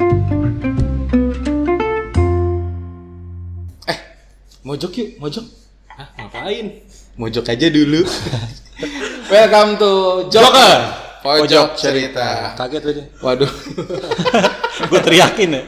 Eh, mojok yuk, mojok. Hah, ngapain? Mojok aja dulu. Welcome to Joker. Pojok cerita. Kaget aja. Waduh, Gue teriakin ya.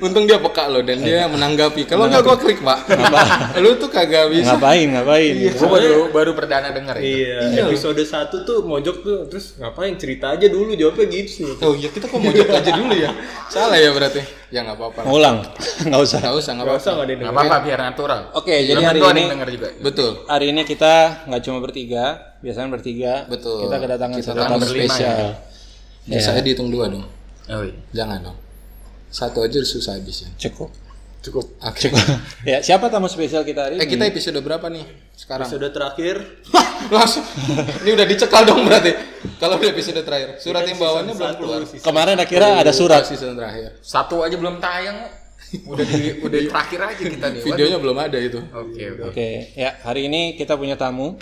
Untung dia peka loh dan dia menanggapi. Kalau nggak gua klik pak. Lu tuh kagak bisa. Ngapain, ngapain. Gue baru baru perdana denger ya. Iya, episode 1 tuh mojok tuh terus ngapain cerita aja dulu jawabnya gitu sih. Oh iya kita kok mojok aja dulu ya. Salah ya berarti. Ya nggak apa-apa. Ulang, nggak usah. Nggak usah, nggak apa-apa. usah nggak apa-apa biar natural. Oke, jadi hari ini denger juga. Betul. hari ini kita nggak cuma bertiga, biasanya bertiga. Betul. Kita kedatangan Kita satu tamu spesial. Ya, saya dihitung dua dong. Oh iya. Jangan dong. Satu aja susah habisnya. Cukup. Cukup. Oke. ya, siapa tamu spesial kita hari Eh ini? kita episode berapa nih sekarang? Episode terakhir Langsung. Ini udah dicekal dong berarti. Kalau udah episode terakhir. Surat imbauannya belum keluar. season- Kemarin akhirnya ada surat. Season terakhir. Satu aja belum tayang. Udah di udah terakhir aja kita nih. Waduh. Videonya belum ada itu. Oke, oke. Oke, ya hari ini kita punya tamu.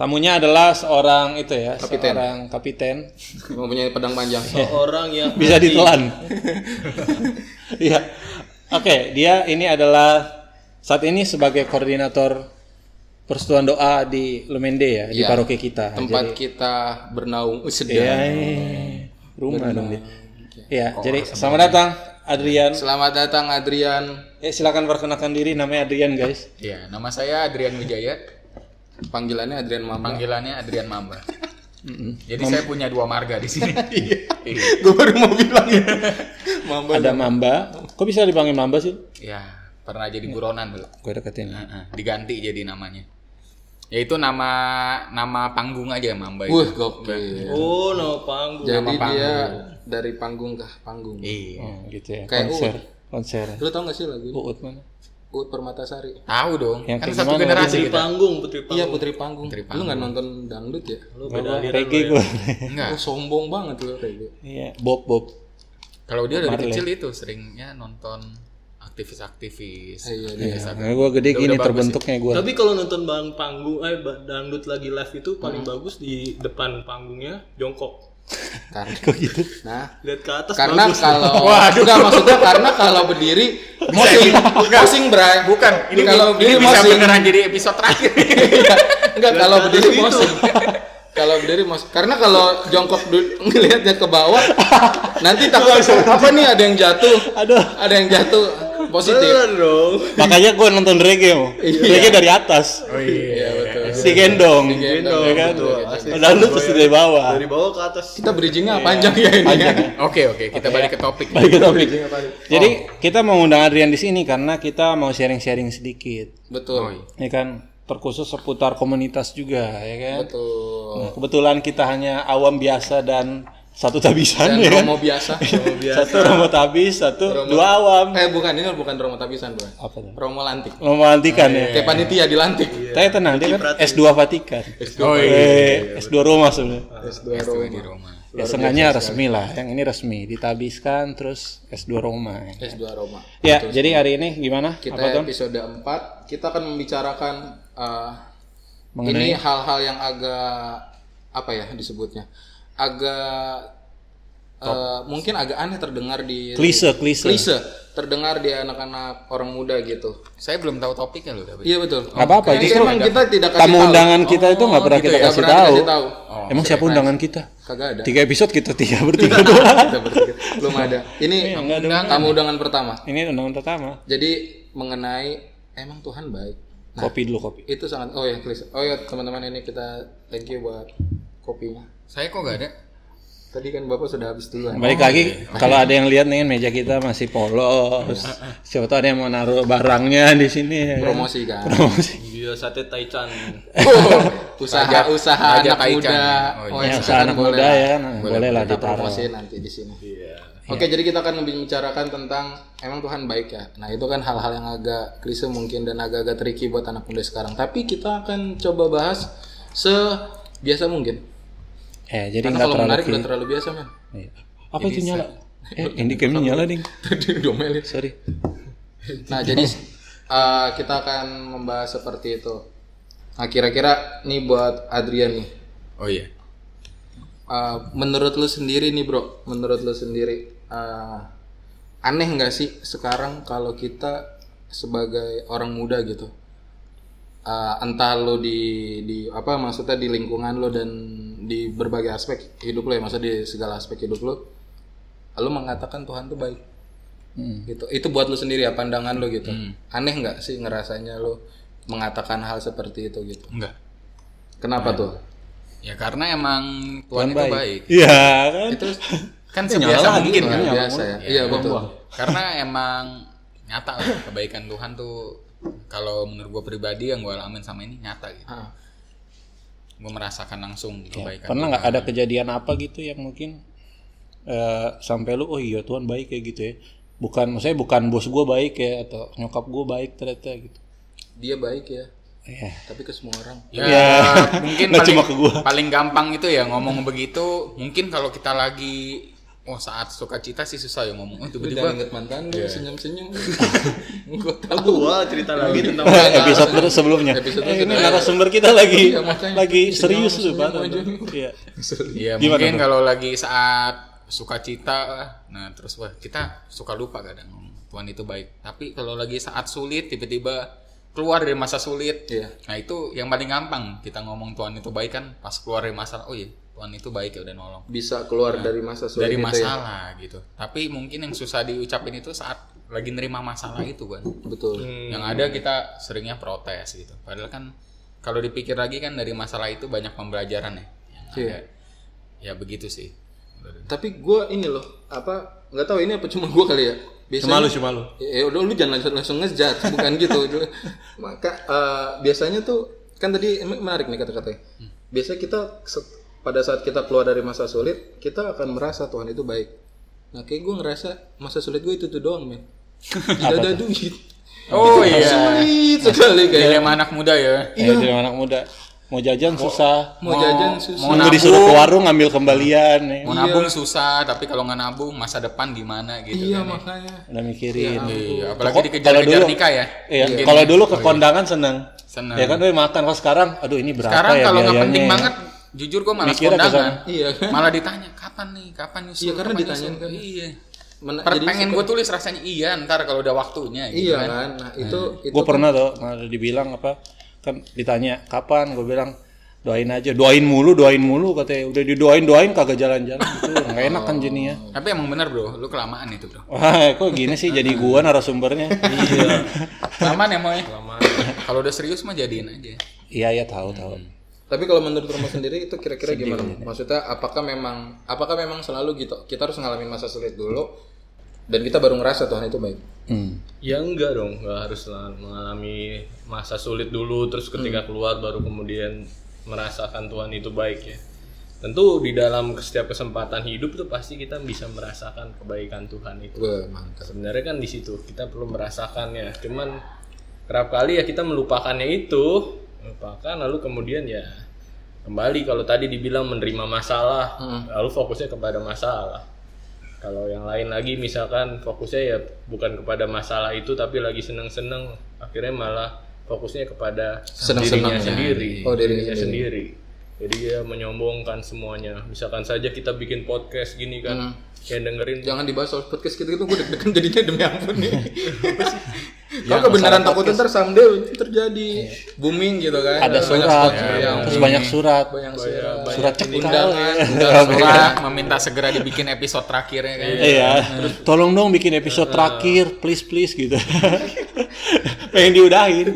Tamunya adalah seorang itu ya, Kapiten. seorang kapiten. Mempunyai pedang panjang. orang yang Bisa ditelan. Iya. Oke, dia ini adalah saat ini sebagai koordinator persatuan doa di Lumende ya, di Iya. paroki kita. Tempat kita bernaung. Uh, sedang. Iya, iya. rumah dong dia. Iya, jadi selamat datang Adrian. Selamat datang Adrian. Eh silakan perkenalkan diri namanya Adrian guys. Iya, nama saya Adrian Wijaya. Panggilannya Adrian Mama. Panggilannya Adrian Mamba. Jadi saya punya dua marga di sini. Iya. Gue baru mau bilang ya. Mama. Ada Mamba. Kok bisa dipanggil Mamba sih? Ya, pernah jadi buronan dulu. Gue deketin. Heeh, diganti jadi namanya. Yaitu nama nama panggung aja Mamba itu. Wah, gokil. oh no panggung Jadi dia dari panggung ke panggung. Iya. Oh, gitu ya. Kayak konser. Konser. Lu tau gak sih lagu? Uut mana? Uut Permatasari. Tahu dong. Yang kan satu generasi putri kita. panggung putri Iya panggung Putri Panggung. Putri Lu gak nonton dangdut ya? lu beda Reggae lu gue. Enggak. Oh, sombong banget lu Rego. Iya, Bob Bob. Kalau dia dari Marley. kecil itu seringnya nonton aktivis-aktivis. Iya, aktivis Nah, aktivis. gue gede gini terbentuknya gue. tapi kalau nonton bang panggung eh dangdut lagi live itu Hmm. paling bagus di depan panggungnya jongkok Karena, Kok gitu? nah, lihat ke atas karena bagus kalau enggak maksudnya karena kalau berdiri mosing, mosing bray. Bukan, ini kalau ini berdiri bisa mosing. beneran jadi episode terakhir. Enggak kalau Lihat ke berdiri gitu. mosing. kalau berdiri mosing. Karena kalau jongkok ngelihatnya ke bawah, nanti takut apa nih ada yang jatuh. Aduh. Ada yang jatuh positif. Beneran dong Makanya gue nonton reggae mau. Reggae dari atas. Oh iya. Digendong. Digendong, Ya kan? Padahal lu terus dari bawah. dari bawah ke atas Kita bridgingnya panjang ya ini ya. Oke, oke, kita balik ke topik. Balik ke topik. Jadi kita mau undang Adrian di sini karena kita mau sharing-sharing sedikit. Betul. Oh, iya. Ya kan, terkhusus seputar komunitas juga, ya kan. Betul. Nah, kebetulan kita hanya awam biasa dan satu tabisan Dan ya kan. romo biasa. Satu romo tabis, satu dua awam. Eh bukan ini bukan romo tabisan, Bro. Apa tuh? Romo lantik. Romo antikan ya. Kayak panitia dilantik. Saya tenang, dia kan S2 Vatikan. Oh Eh, S2 Roma sebenarnya. S2 S2 di Roma. Ya, sengaja resmi lah. Yang ini resmi, ditabiskan terus S2 Roma. S2 Roma. Ya, jadi hari ini gimana? Kita Apa tuh? episode 4 kita akan membicarakan uh, Mengenai- ini hal-hal yang agak apa ya disebutnya? Agak uh, mungkin agak aneh terdengar di Klise, klise. klise terdengar di anak-anak orang muda gitu. Saya belum tahu topiknya loh, tapi. Iya betul. Nggak apa-apa, justru emang kita tidak kasih Tamu tahu. undangan kita itu nggak pernah gitu kita ya, kasih pernah tahu. tahu. Emang siapa undangan kita? Kagak ada. Tiga episode kita tiga bertiga doang. Kita bertiga. Belum ada. Ini tamu undangan pertama. Ini undangan pertama. Jadi mengenai emang Tuhan baik. Nah, Kopi dulu kopi. itu sangat oh ya klise. Oh ya teman-teman ini kita thank you buat kopinya. Saya kok gak ada? Tadi kan Bapak sudah habis duluan. Balik lagi, kalau ada yang lihat nih kan meja kita masih polos. Siapa tahu ada yang mau naruh barangnya di sini. ya? Promosi kan. Promosi. dia sate taichan Oh, usaha usaha Raja anak Taichan. muda. Oh, Oh, Ya, ya, usaha anak muda ya kan, boleh, lah Kita ditaruh. promosi nanti di sini. Oke, jadi kita akan membicarakan tentang emang Tuhan baik ya. Nah, itu kan hal-hal yang agak klise mungkin dan agak-agak tricky buat anak muda sekarang. Tapi kita akan coba bahas sebiasa mungkin. Eh, jadi nggak kalau terlalu menarik udah terlalu biasa, men. Iya. Apa itu nyala? Eh, handycamnya nyala ding. Tadi domelin. Sorry. Nah, jadi uh, kita akan membahas seperti itu. Nah, kira-kira nih buat Adrian nih. Oh iya. uh, menurut lu sendiri nih bro, menurut lu sendiri uh, aneh nggak sih sekarang kalau kita sebagai orang muda gitu, uh, entah lu di di apa maksudnya di lingkungan lu dan di berbagai aspek hidup lu ya, maksudnya di segala aspek hidup lu, lu mengatakan Tuhan tuh baik. gitu itu buat lu sendiri ya pandangan lu gitu aneh nggak sih ngerasanya lu mengatakan hal seperti itu gitu Enggak. kenapa tuh Ya karena emang Tuhan, itu baik. Iya kan? Itu kan sebiasa mungkin kan. Luar biasa ya iya betul Karena emang nyata lah kebaikan Tuhan tuh kalau menurut gue pribadi yang gue alamin sama ini nyata gitu. Ah. Gue merasakan langsung kebaikan. Pernah nggak ada kejadian apa gitu yang mungkin eh, sampai lu oh iya Tuhan baik kayak gitu ya. Bukan maksudnya bukan bos gue baik ya atau nyokap gue baik ternyata gitu. dia baik ya Iya. tapi ke semua orang Ya, Ya, mungkin paling, cuma ke gua. paling gampang itu ya ngomong begitu. Mungkin kalau kita lagi oh saat suka cita sih susah ya ngomong. Oh, lu tiba-tiba inget mantan lu senyum senyum gua tahu Gua cerita lagi tentang episode terus sebelumnya. Episode Eh, ini narasumber kita lagi Iya, lagi Senyum, serius senyum tuh Pak. Iya. Ya mungkin kalau lagi saat sukacita, nah terus wah kita suka lupa kadang Tuhan itu baik. Tapi kalau lagi saat sulit tiba-tiba keluar dari masa sulit, Iya. nah itu yang paling gampang kita ngomong Tuhan itu baik kan pas keluar dari masalah, oh iya Tuhan itu baik ya udah nolong bisa keluar dari masa sulit dari itu ya. masalah gitu. Tapi mungkin yang susah diucapin itu saat lagi nerima masalah itu kan. betul Yang ada kita seringnya protes gitu. Padahal kan kalau dipikir lagi kan dari masalah itu banyak pembelajaran ya. Yang Iya. ada. Ya begitu sih. tapi gua ini loh apa nggak tahu ini apa cuma gua kali ya biasanya Cuma lu, cuma lu. ya udah lu jangan langsung langsung ngejudge bukan gitu maka eh, biasanya tuh kan tadi emang menarik nih kata-katanya biasanya kita pada saat kita keluar dari masa sulit kita akan merasa Tuhan itu baik nah kayak gue ngerasa masa sulit gue itu tuh doang men tidak ada duit Oh iya. sulit sekali kayak Dilema anak muda ya. Iya, jadi anak muda. Mau jajan susah. mau jajan susah mau Nunggu disuruh ke warung ngambil kembalian ya. Mau nabung susah, tapi kalau nggak nabung masa depan gimana gitu iya kan. makanya Udah mikirin. Iya, apalagi Kalau dikejar-kejar nikah ya. Iya, kalau dulu ke kondangan seneng. Seneng. Ya kan, "Weh, makan. Kalau sekarang, aduh ini berapa Sekarang ya kalau nggak penting ya?" banget, jujur gue ke kondangan. iya kan Malah ditanya kapan nih, kapan nyusul? Iya, karena kapan ditanyain nyusul?" kan. Iya. Men- Per- jadi pengen gue tulis rasanya iya ntar kalau udah waktunya gitu iya kan. kan nah itu itu Gue pernah tuh, ada dibilang apa, kan ditanya kapan, gue bilang doain aja, doain mulu, doain mulu katanya. Udah didoain, doain kagak jalan-jalan gitu, nggak enak kan jadinya. Tapi emang bener bro, lu kelamaan itu bro. Wah, kok gini sih jadi gua narasumbernya? iya. Kelamaan ya mau ya? Kalau udah serius mah jadiin aja. Iya, ya tahu, tahu. Tapi kalau menurut rumah sendiri itu kira-kira gimana? Maksudnya apakah memang apakah memang selalu gitu? Kita harus ngalamin masa sulit dulu dan kita baru ngerasa Tuhan itu baik. Hmm. Ya enggak dong, enggak harus mengalami masa sulit dulu terus ketika keluar baru kemudian merasakan Tuhan itu baik ya. Tentu di dalam setiap kesempatan hidup tuh pasti kita bisa merasakan kebaikan Tuhan itu. Wah, mantap. Sebenarnya kan di situ kita perlu merasakannya. Cuman kerap kali ya kita melupakannya itu, melupakan lalu kemudian ya kembali kalau tadi dibilang menerima masalah, lalu fokusnya kepada masalah. Kalau yang lain lagi misalkan fokusnya ya bukan kepada masalah itu tapi lagi seneng-seneng, akhirnya malah fokusnya kepada Seneng-seneng dirinya ya. sendiri, Oh, dirinya dirinya sendiri. Jadi dia menyombongkan semuanya. Misalkan saja kita bikin podcast gini kan, yang dengerin Jangan dibahas soal podcast kita itu gue deg-degan jadinya demi ampun nih. Kalau kebenaran takut ntar someday terjadi booming gitu kan. Ada Banyak surat, sponsor yang terus banyak surat, banyak surat. surat cekal. Undangan, Surah meminta segera dibikin episode terakhirnya kan. Iya, tolong dong bikin episode terakhir, please please gitu. Pengen diudahin,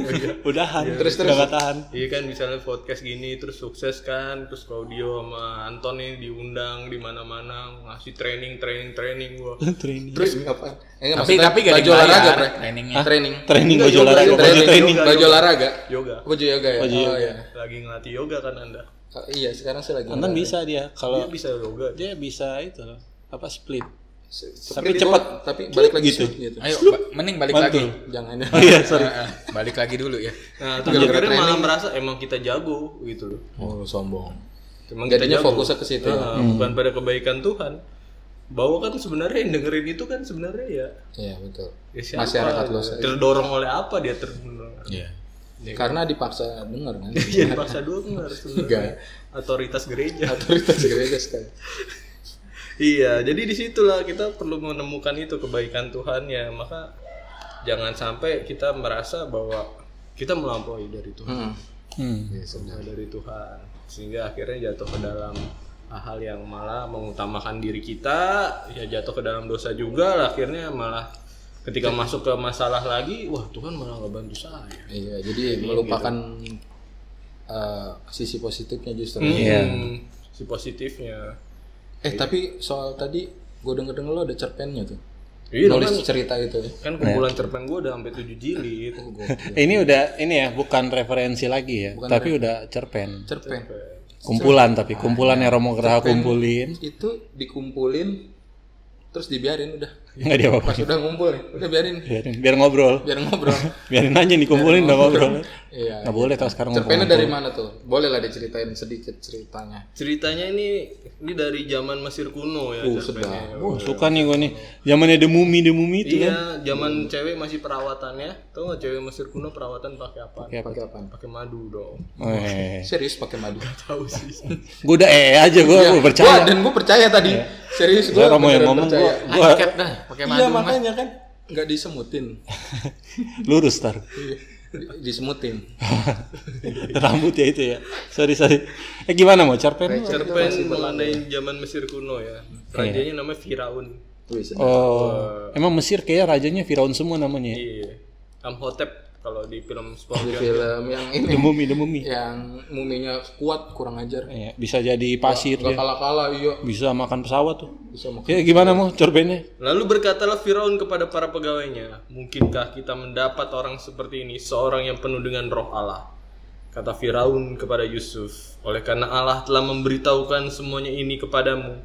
udahan, terus terus nggak tahan. Iya kan misalnya podcast gini terus sukses kan terus Claudio sama Anton nih diundang di mana-mana ngasih training training training gua. Training, Terus apa? Eh, Tapi tapi gak baju olahraga, Bre. trainingnya. Training. training Enggak, baju yoga, olahraga, yoga, baju Training, training. baju olahraga. Yoga. Baju yoga ya. Baju oh, yoga. iya. Lagi ngelatih yoga kan Anda. Oh, iya, sekarang sih lagi. Anton bisa dia, Dia kalau bisa yoga. dia bisa itu apa split. Tapi Tapi cepat, cepet. tapi balik lagi Gitu. gitu. Ayo, ba- mending balik Mantul. lagi. Jangan. Oh iya, sorry. Balik lagi dulu ya. Nah, terus akhirnya malah merasa emang kita jago gitu loh. Oh, sombong. Emang kita Jadinya jago. fokusnya ke situ. ya. Nah, bukan pada kebaikan Tuhan. Bahwa kan sebenarnya yang dengerin itu kan sebenarnya ya, Iya, betul. ya siapa? Masyarakat luas. Terdorong oleh apa dia terdorong? Iya. Karena dipaksa dengar kan. Iya dipaksa dengar sebenarnya. Otoritas gereja. Otoritas gereja sekali. Iya, jadi di situlah kita perlu menemukan itu kebaikan Tuhan ya. Maka jangan sampai kita merasa bahwa kita melampaui dari Tuhan, Hmm. Hmm. semua dari Tuhan, sehingga akhirnya jatuh ke dalam hal yang malah mengutamakan diri kita, ya jatuh ke dalam dosa juga. lah. Akhirnya malah ketika masuk ke masalah lagi, wah Tuhan malah nggak bantu saya. Iya, jadi melupakan eh, sisi positifnya justru. Hmm, si positifnya. Eh, tapi soal tadi gue denger-denger lo ada cerpennya tuh. Iya, Nulis kan, cerita itu ya. kan kumpulan cerpen gue udah sampai 7 jilid. Ini udah ini ya bukan referensi lagi ya, tapi udah cerpen. Cerpen. Kumpulan tapi kumpulan yang Romo Geraha kumpulin Itu dikumpulin terus dibiarin udah. Nggak dia apa Pas udah ngumpul nih, udah biarin biarin biar ngobrol biar ngobrol. biarin aja dikumpulin udah ngobrol Iya. nggak boleh tau sekarang Cerpennya dari mana tuh? Boleh lah diceritain sedikit ceritanya. Ceritanya ini ini dari zaman Mesir kuno ya. Uh, cerpennya. oh suka nih gue nih zamannya the mummy the mummy itu kan Iya, zaman cewek masih perawatannya. Tahu nggak cewek Mesir kuno perawatan pakai apa? Kayak apa? Pakai apa? Pakai madu dong. eh Serius pakai madu. Tahu sih. gue udah eh aja gue Iya, percaya Gua- dan gue percaya tadi. Serius gue. Saya Romo yang ngomong gue gue Angket dah, pakai Iya madu mah. makanya kan nggak disemutin. lurus tar Iya, di- disemutin. rambut ya itu ya sorry sorry eh gimana mau cerpen? Cerpen mengenai zaman Mesir kuno ya. Rajanya namanya Firaun. Oh emang Mesir kayak rajanya Firaun semua namanya ya? Iya. Amhotep kalau di film Di SpongeBob. film yang the ini mummy the mummy yang muminya kuat kurang ajar. Iya, bisa jadi pasir Gak dia kalah-kalah iya. bisa makan pesawat tuh Bisa makan. ya gimana mau cerpennya Lalu berkatalah Firaun kepada para pegawainya, "Mungkinkah kita mendapat orang seperti ini, seorang yang penuh dengan roh Allah?" Kata Firaun kepada Yusuf, "Oleh karena Allah telah memberitahukan semuanya ini kepadamu,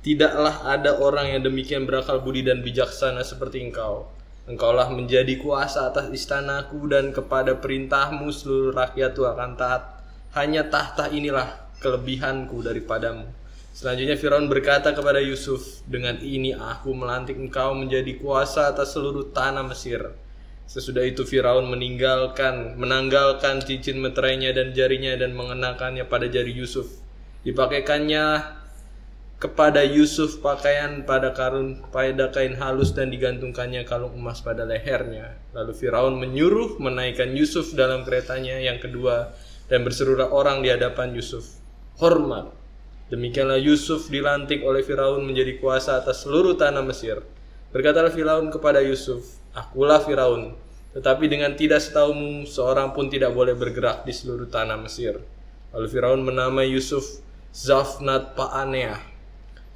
tidaklah ada orang yang demikian berakal budi dan bijaksana seperti engkau. Engkaulah menjadi kuasa atas istanaku dan kepada perintahmu seluruh rakyatku akan taat. Hanya tahta inilah kelebihanku daripadamu." Selanjutnya Firaun berkata kepada Yusuf, "Dengan ini aku melantik engkau menjadi kuasa atas seluruh tanah Mesir." Sesudah itu Firaun meninggalkan, menanggalkan cincin meterainya dan jarinya dan mengenakannya pada jari Yusuf. Dipakaikannya kepada Yusuf pakaian pada karun pada kain halus dan digantungkannya kalung emas pada lehernya. Lalu Firaun menyuruh menaikkan Yusuf dalam keretanya yang kedua dan berserulah orang di hadapan Yusuf. Hormat. Demikianlah Yusuf dilantik oleh Firaun menjadi kuasa atas seluruh tanah Mesir. Berkatalah Firaun kepada Yusuf, Akulah Firaun, tetapi dengan tidak setahumu seorang pun tidak boleh bergerak di seluruh tanah Mesir. Lalu Firaun menamai Yusuf Zafnat Paaneah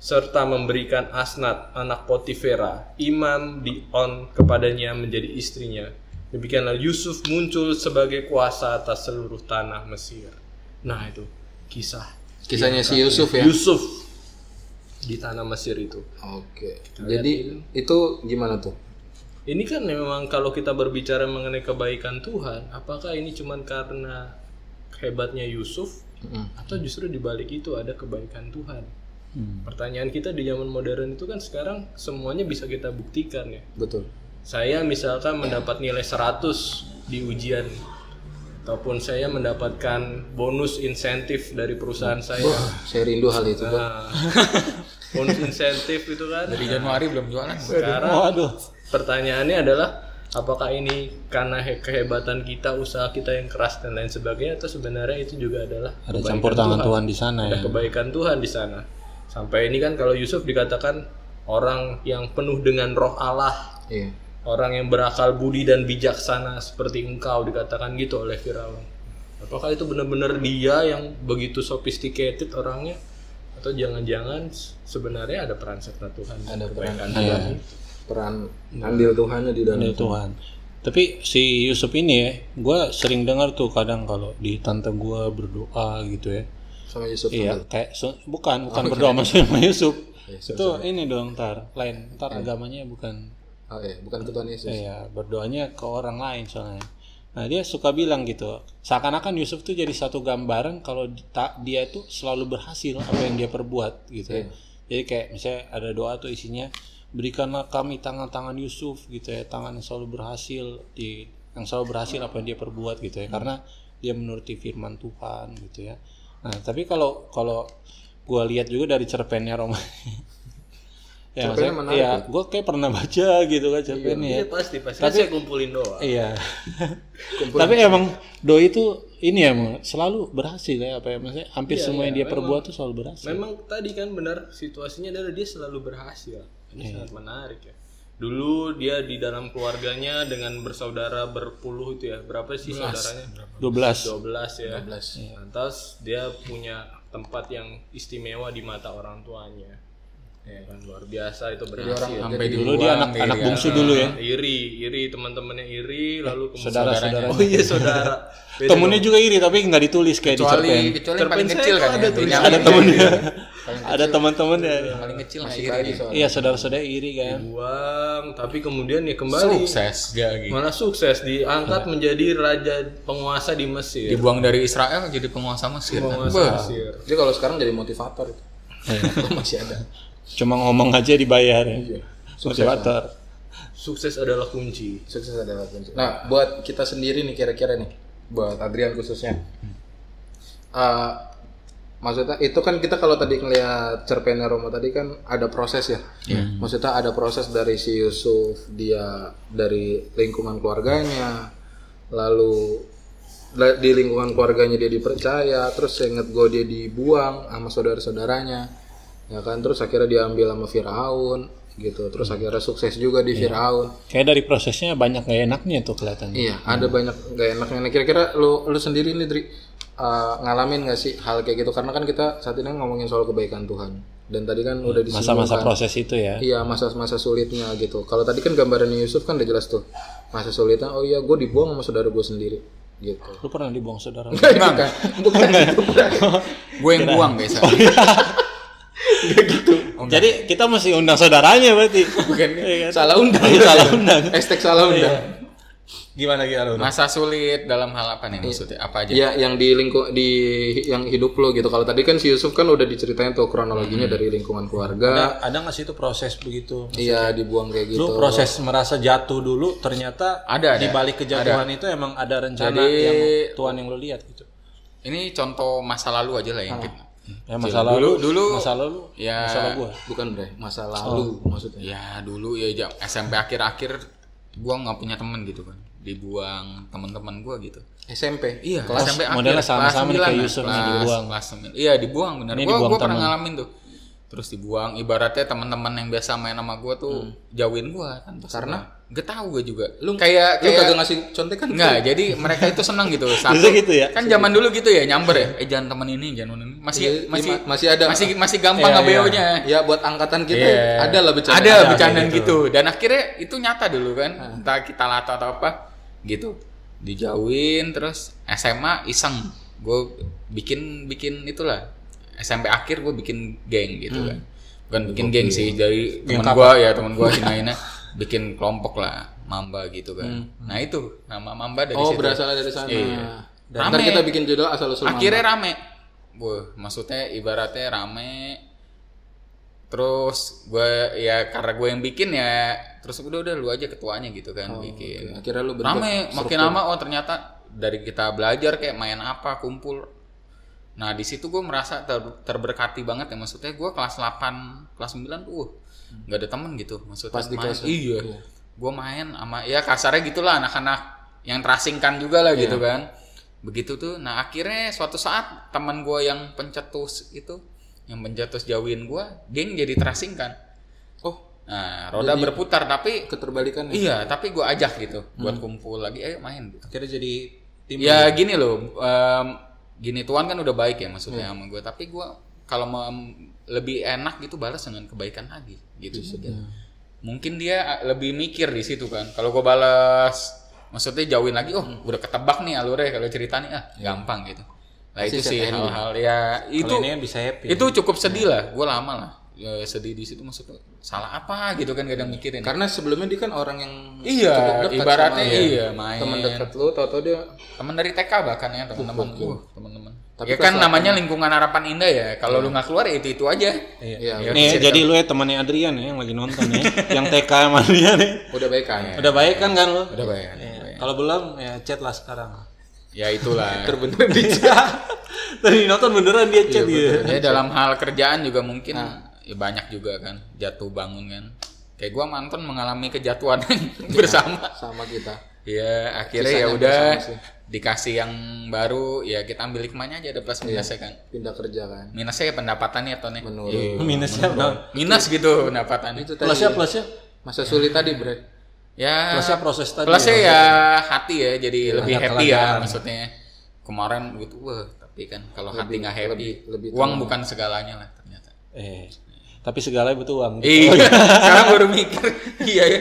serta memberikan Asnat anak Potifera imam di On kepadanya menjadi istrinya. Demikianlah Yusuf muncul sebagai kuasa atas seluruh tanah Mesir. Nah itu kisah Kisahnya si Yusuf ya. Yusuf di tanah Mesir itu. Oke. Jadi itu gimana tuh? Ini kan memang kalau kita berbicara mengenai kebaikan Tuhan, apakah ini cuman karena hebatnya Yusuf Mm-mm. atau justru di balik itu ada kebaikan Tuhan? Hmm. Pertanyaan kita di zaman modern itu kan sekarang semuanya bisa kita buktikan ya. Betul. Saya misalkan mendapat nilai 100 di ujian ataupun saya mendapatkan bonus insentif dari perusahaan saya. Saya rindu hal itu. Nah, bonus insentif itu kan Dari Januari belum jualan. sekarang waduh pertanyaannya adalah apakah ini karena he- kehebatan kita, usaha kita yang keras dan lain sebagainya atau sebenarnya itu juga adalah ada campur tangan Tuhan di sana Ada ya kebaikan Tuhan di sana. Sampai ini kan kalau Yusuf dikatakan orang yang penuh dengan roh Allah, Iya. orang yang berakal budi dan bijaksana seperti engkau dikatakan gitu oleh Firaun. Apakah itu benar-benar dia yang begitu sophisticated orangnya atau jangan-jangan sebenarnya ada peran serta Tuhan Ada peran. Tuhan Iya. itu? Peran andil Tuhannya di dalam. Ada Tuhan tapi si Yusuf ini ya gue sering dengar tuh kadang kalau di tante gue berdoa gitu ya Sama Yusuf. iya kayak su- bukan bukan berdoa maksudnya sama Yusuf Iya, itu ini dong ntar lain ntar agamanya bukan Oh iya, bukan ke Tuhan Yesus. Iya, berdoanya ke orang lain soalnya. Nah, dia suka bilang gitu. Seakan-akan Yusuf tuh jadi satu gambaran kalau dia itu selalu berhasil apa yang dia perbuat gitu ya. Jadi kayak misalnya ada doa tuh isinya berikanlah kami tangan-tangan Yusuf gitu ya, tangan yang selalu berhasil di yang selalu berhasil apa yang dia perbuat gitu ya karena dia menuruti firman Tuhan gitu ya nah tapi kalau kalau gua lihat juga dari cerpennya Roma ya Cerpennya maksudnya- menarik iya gua kayak pernah baca gitu kan cerpennya Iya ya pasti pasti. Kan saya kumpulin doang. iya tapi emang doi itu ini ya selalu berhasil ya apa ya maksudnya hampir Iya, semua yang iya, dia perbuat tuh selalu berhasil Memang tadi kan benar situasinya adalah dia selalu berhasil. Ini Iya. sangat menarik ya. Dulu dia di dalam keluarganya dengan bersaudara berpuluh itu ya. Berapa sih saudaranya? 12 12 ya. 12. Lantas dia punya tempat yang istimewa di mata orang tuanya. Ya kan luar biasa itu berhasil. sampai dulu dia anak anak bungsu dulu ya iri, iri teman-temannya iri lalu kemudian saudara-saudara Oh iya saudara. Temennya juga iri tapi nggak ditulis kayak di cerpen kecuali kecuali yang paling Cerpen kecil kan tuh ya ada Yang tulisan. Ada temennya kecil. ada teman-temannya paling kecil Masih iri iya saudara-saudara iri kan Buang, tapi kemudian ya kembali sukses gak gitu malah sukses diangkat menjadi raja penguasa di Mesir. dibuang dari Israel jadi penguasa Mesir Penguasa Bah. Mesir. Jadi kalau sekarang jadi motivator itu. Masih ada. cuma ngomong aja dibayar ya Iya. motivator Sukses adalah kunci. Sukses adalah kunci. Nah, buat kita sendiri nih kira-kira nih, buat Adrian khususnya. Eh, maksudnya itu kan kita kalau tadi ngelihat cerpennya Romo tadi kan ada proses ya. Maksudnya ada proses dari si Yusuf dia dari lingkungan keluarganya, lalu la- di lingkungan keluarganya dia dipercaya, terus inget gue dia dibuang sama saudara-saudaranya, ya kan, terus akhirnya diambil sama Firaun gitu, terus akhirnya sukses juga di Firaun. kayak dari prosesnya banyak gak enaknya tuh kelihatannya Iya, ada banyak gak enaknya. Nah, kira-kira lu lu sendiri nih, Dri, uh, ngalamin gak sih hal kayak gitu? Karena kan kita saat ini ngomongin soal kebaikan Tuhan. Dan tadi kan udah disinggung masa-masa kan. proses itu ya Iya, masa-masa sulitnya gitu. Kalau tadi kan gambarannya Yusuf kan udah jelas tuh. Masa sulitnya, oh iya gue dibuang sama saudara gue sendiri. Gitu. lu pernah dibuang saudara lu? bukan, bukan gitu. gue yang buang guys jadi kita mesti undang saudaranya berarti Bukan, Iya kan? salah undang. salah undang Hashtag salah undang. Gimana gimana lu? masa sulit dalam hal apa nih maksudnya? Apa aja? Iya, yang di lingkup di yang hidup lo gitu. Kalau tadi kan si Yusuf kan udah diceritain tuh kronologinya dari lingkungan keluarga. ada nggak sih itu proses begitu? Iya, dibuang kayak gitu. lu proses merasa jatuh dulu ternyata Ada, ada. di balik kejatuhan itu emang ada rencana Jadi- yang Tuhan yang lu lihat gitu? Ini contoh masa lalu aja lah yang kita ya masalah Dulu- lu dulu- masalah lu ya. Masalah gua? Bukan bre, masa lalu maksudnya. ya dulu ya jam SMP akhir-akhir gua nggak punya temen gitu kan dibuang teman-teman gua gitu SMP. Iya, Kelas SMP akhir, modelnya sama-sama nih kayak Yusuf nih, kelas- dibuang. kelas sembilan. Iya, dibuang benar. Dibuang gua pernah ngalamin tuh. Terus dibuang ibaratnya teman-teman yang biasa main sama gua tuh jauhin gua kan pas Karena? gua- gak tahu gua juga. Lu kayak Lu kayak kagak ngasih contekan? Enggak, jadi mereka itu senang gitu. Satu, gitu ya? Kan zaman dulu gitu ya, nyamber ya. Eh jangan temen ini, jangan temen ini. Masih Iya, masih iya, masih ada. Masih masih gampang Iya, ngebeo-nya. Ya buat angkatan kita Iya. ada lah bercanda. Ada Ada, bercandaan kayak gitu. Dan akhirnya itu nyata dulu kan. Entah kita lata atau apa gitu. Dijauhin terus SMA iseng. Gue bikin bikin itulah. SMP akhir gue bikin geng gitu kan. Bukan bikin geng sih dari teman gue ya teman gue Hinaina bikin kelompok lah Mamba gitu kan. Nah itu nama Mamba dari Oh, situ. berasal dari sana. Iya. Dan Rame. kita bikin judul asal usul akhirnya rame Wah, maksudnya ibaratnya rame terus gue ya karena gue yang bikin ya terus udah udah lu aja ketuanya gitu kan bikin. Akhirnya lu rame makin lama oh ternyata dari kita belajar kayak main apa kumpul. Nah di situ gue merasa ter- terberkati banget ya maksudnya gue kelas 8 kelas 9 tuh uh, nggak ada temen gitu. Maksudnya Pas di main, kelas iya. Gue main sama ya kasarnya gitulah anak-anak yang terasingkan juga lah gitu kan. Begitu tuh nah akhirnya suatu saat teman gue yang pencetus itu yang pencetus jauhin gue dia yang jadi terasingkan Oh, nah roda berputar tapi keterbalikan ya. iya tapi gue ajak gitu buat kumpul lagi ayo main gitu. Akhirnya jadi tim ya gini loh em, gini Tuhan kan udah baik ya maksudnya sama gue tapi gue kalau mau lebih enak gitu balas dengan kebaikan lagi gitu mungkin dia lebih mikir di situ kan kalau gue balas maksudnya jauhin lagi oh udah ketebak nih alurnya kalau cerita nih ah gampang gitu lah itu sih. hal-hal ya itu ini bisa happy. itu cukup sedih lah. Gue lama lah Ya, sedih di situ. Maksudnya salah apa gitu kan kadang mikirin. Karena sebelumnya dia kan orang yang Iya, cukup dekat ibaratnya sama iya, main. teman dekat lu, tau-tau dia teman dari TK bahkan ya teman-teman uh, teman-teman Tapi ya kan namanya lingkungan harapan indah ya. Kalau lu nggak keluar ya itu itu aja. Iya, Ya, Nih, jadi lu ya temannya Adrian ya yang lagi nonton ya, yang TK sama dia nih. udah baik kan. Udah baik kan kan lu? udah bayar Iya. Kalau belum ya chat lah sekarang. Ya itulah. Terbener di Tadi nonton beneran dia chat gitu. ya dalam hal kerjaan juga mungkin ya banyak juga kan jatuh bangun kan. Kayak gua mantan mengalami kejatuhan bersama. sama kita. Ya akhirnya ya udah dikasih yang baru ya kita ambil hikmahnya aja ada plus minusnya kan. Pindah kerja kan. Minusnya ya pendapatannya atau nih. Menurun. Iya. Minusnya? Minus gitu pendapatannya. Itu tadi Plusnya plusnya masa sulit tadi, Bre. Ya plusnya proses tadi. plusnya ya. ya hati ya jadi lebih ada happy ya maksudnya. Kemarin gitu wah tapi kan kalau hati nggak happy lebih- lebih uang bukan segalanya lah ternyata. Eh, tapi segalanya butuh uang. Iya, sekarang baru mikir. Iya ya.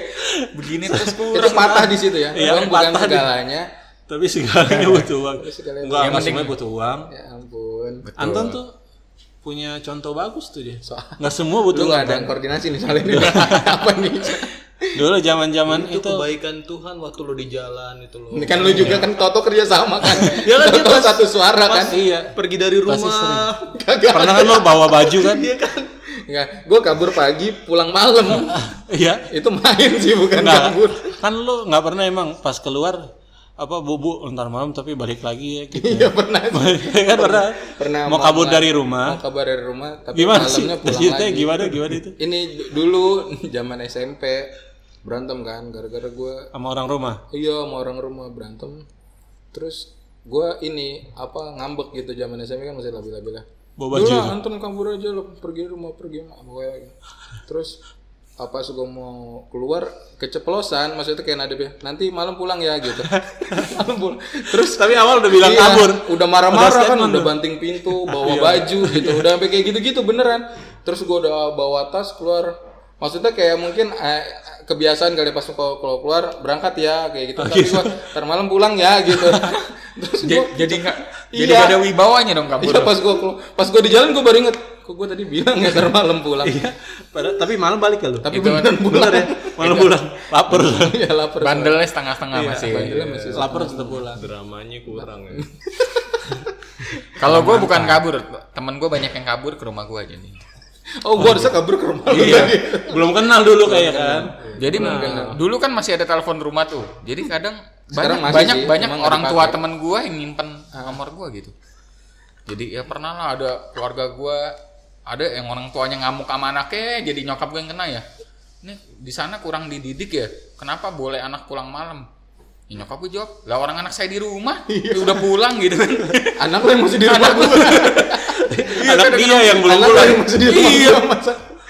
Begini terus Itu kurang. patah di situ ya. Iya, Uang bukan patah di- segalanya. Tapi segalanya butuh uang. segalanya Enggak, Yang enggak penting- semua butuh uang. Ya ampun. Betul. Anton tuh punya contoh bagus tuh dia. Soal- Enggak semua Lu butuh nggak uang. ada yang koordinasi nih soal ini. Apa nih? Dulu zaman-zaman itu itu kebaikan Tuhan waktu lo di jalan itu lo Ini kan lu juga kan Toto kerja sama kan. Ya kan, dia Toto pas- satu suara kan. iya. pergi dari rumah. Pernah kan lo bawa baju kan? Iya kan Enggak, gue kabur pagi, pulang malam. Iya. Itu main sih bukan Enggak. kabur. Kan lo nggak pernah emang pas keluar apa bubu ntar malam tapi balik lagi ya gitu. Iya pernah. kan pernah. Pernah mau kabur dari rumah. Mau kabur dari rumah, tapi Gimana sih? malamnya pulang Ceritanya lagi. gimana gimana itu? Ini dulu zaman SMP berantem kan gara-gara gue Sama orang rumah. iya sama orang rumah berantem. Terus gue ini apa ngambek gitu zaman SMP kan masih labil-labil lah Bawa Dulu baju. lah, Anton kabur aja lo pergi rumah pergi mak pokoknya terus apa gue mau keluar keceplosan maksudnya kayak nada dia nanti malam pulang ya gitu. Malam pulang. Terus Tapi awal udah bilang Iya, kabur. udah marah-marah kan udah banting pintu bawa baju gitu udah sampai kayak gitu-gitu beneran. Terus gue udah bawa tas keluar. Maksudnya kayak mungkin eh, kebiasaan kali pas kalau kalau keluar berangkat ya kayak gitu tapi gua ntar malam pulang ya gitu terus gua jadi nggak jadi Iya. nggak ada wibawanya dong kabur. iya pas gua pas gua di jalan gua baru inget kok gua tadi bilang ya ntar malam pulang Padahal, tapi malam balik ya lo. tapi Itu- beneran pulang Bener ya? Malam pulang. Lapar. ya lapar Bandelnya setengah-setengah Iya, masih. bandelnya masih Lapar tetap pulang. dramanya kurang ya Kalau gue bukan kabur, temen gue banyak yang kabur ke rumah gue aja nih. Oh gua harusnya kabur ke rumah lu Iya. tadi. Belum kenal dulu kayak kan. Jadi dulu kan masih ada telepon rumah tuh. Jadi kadang Sekarang banyak banyak sih, banyak orang tua temen gue yang nyimpen nomor gue gitu. Jadi ya pernah lah ada keluarga gue ada yang orang tuanya ngamuk sama anaknya, jadi nyokap gue yang kena ya. Ini di sana kurang dididik ya. Kenapa boleh anak pulang malam? Ya, nyokap gue jawab, lah orang anak saya di rumah, Iya. ya udah pulang gitu kan. anak lu yang masih di rumah gua Anak dia yang belum anak yang rumah Iya.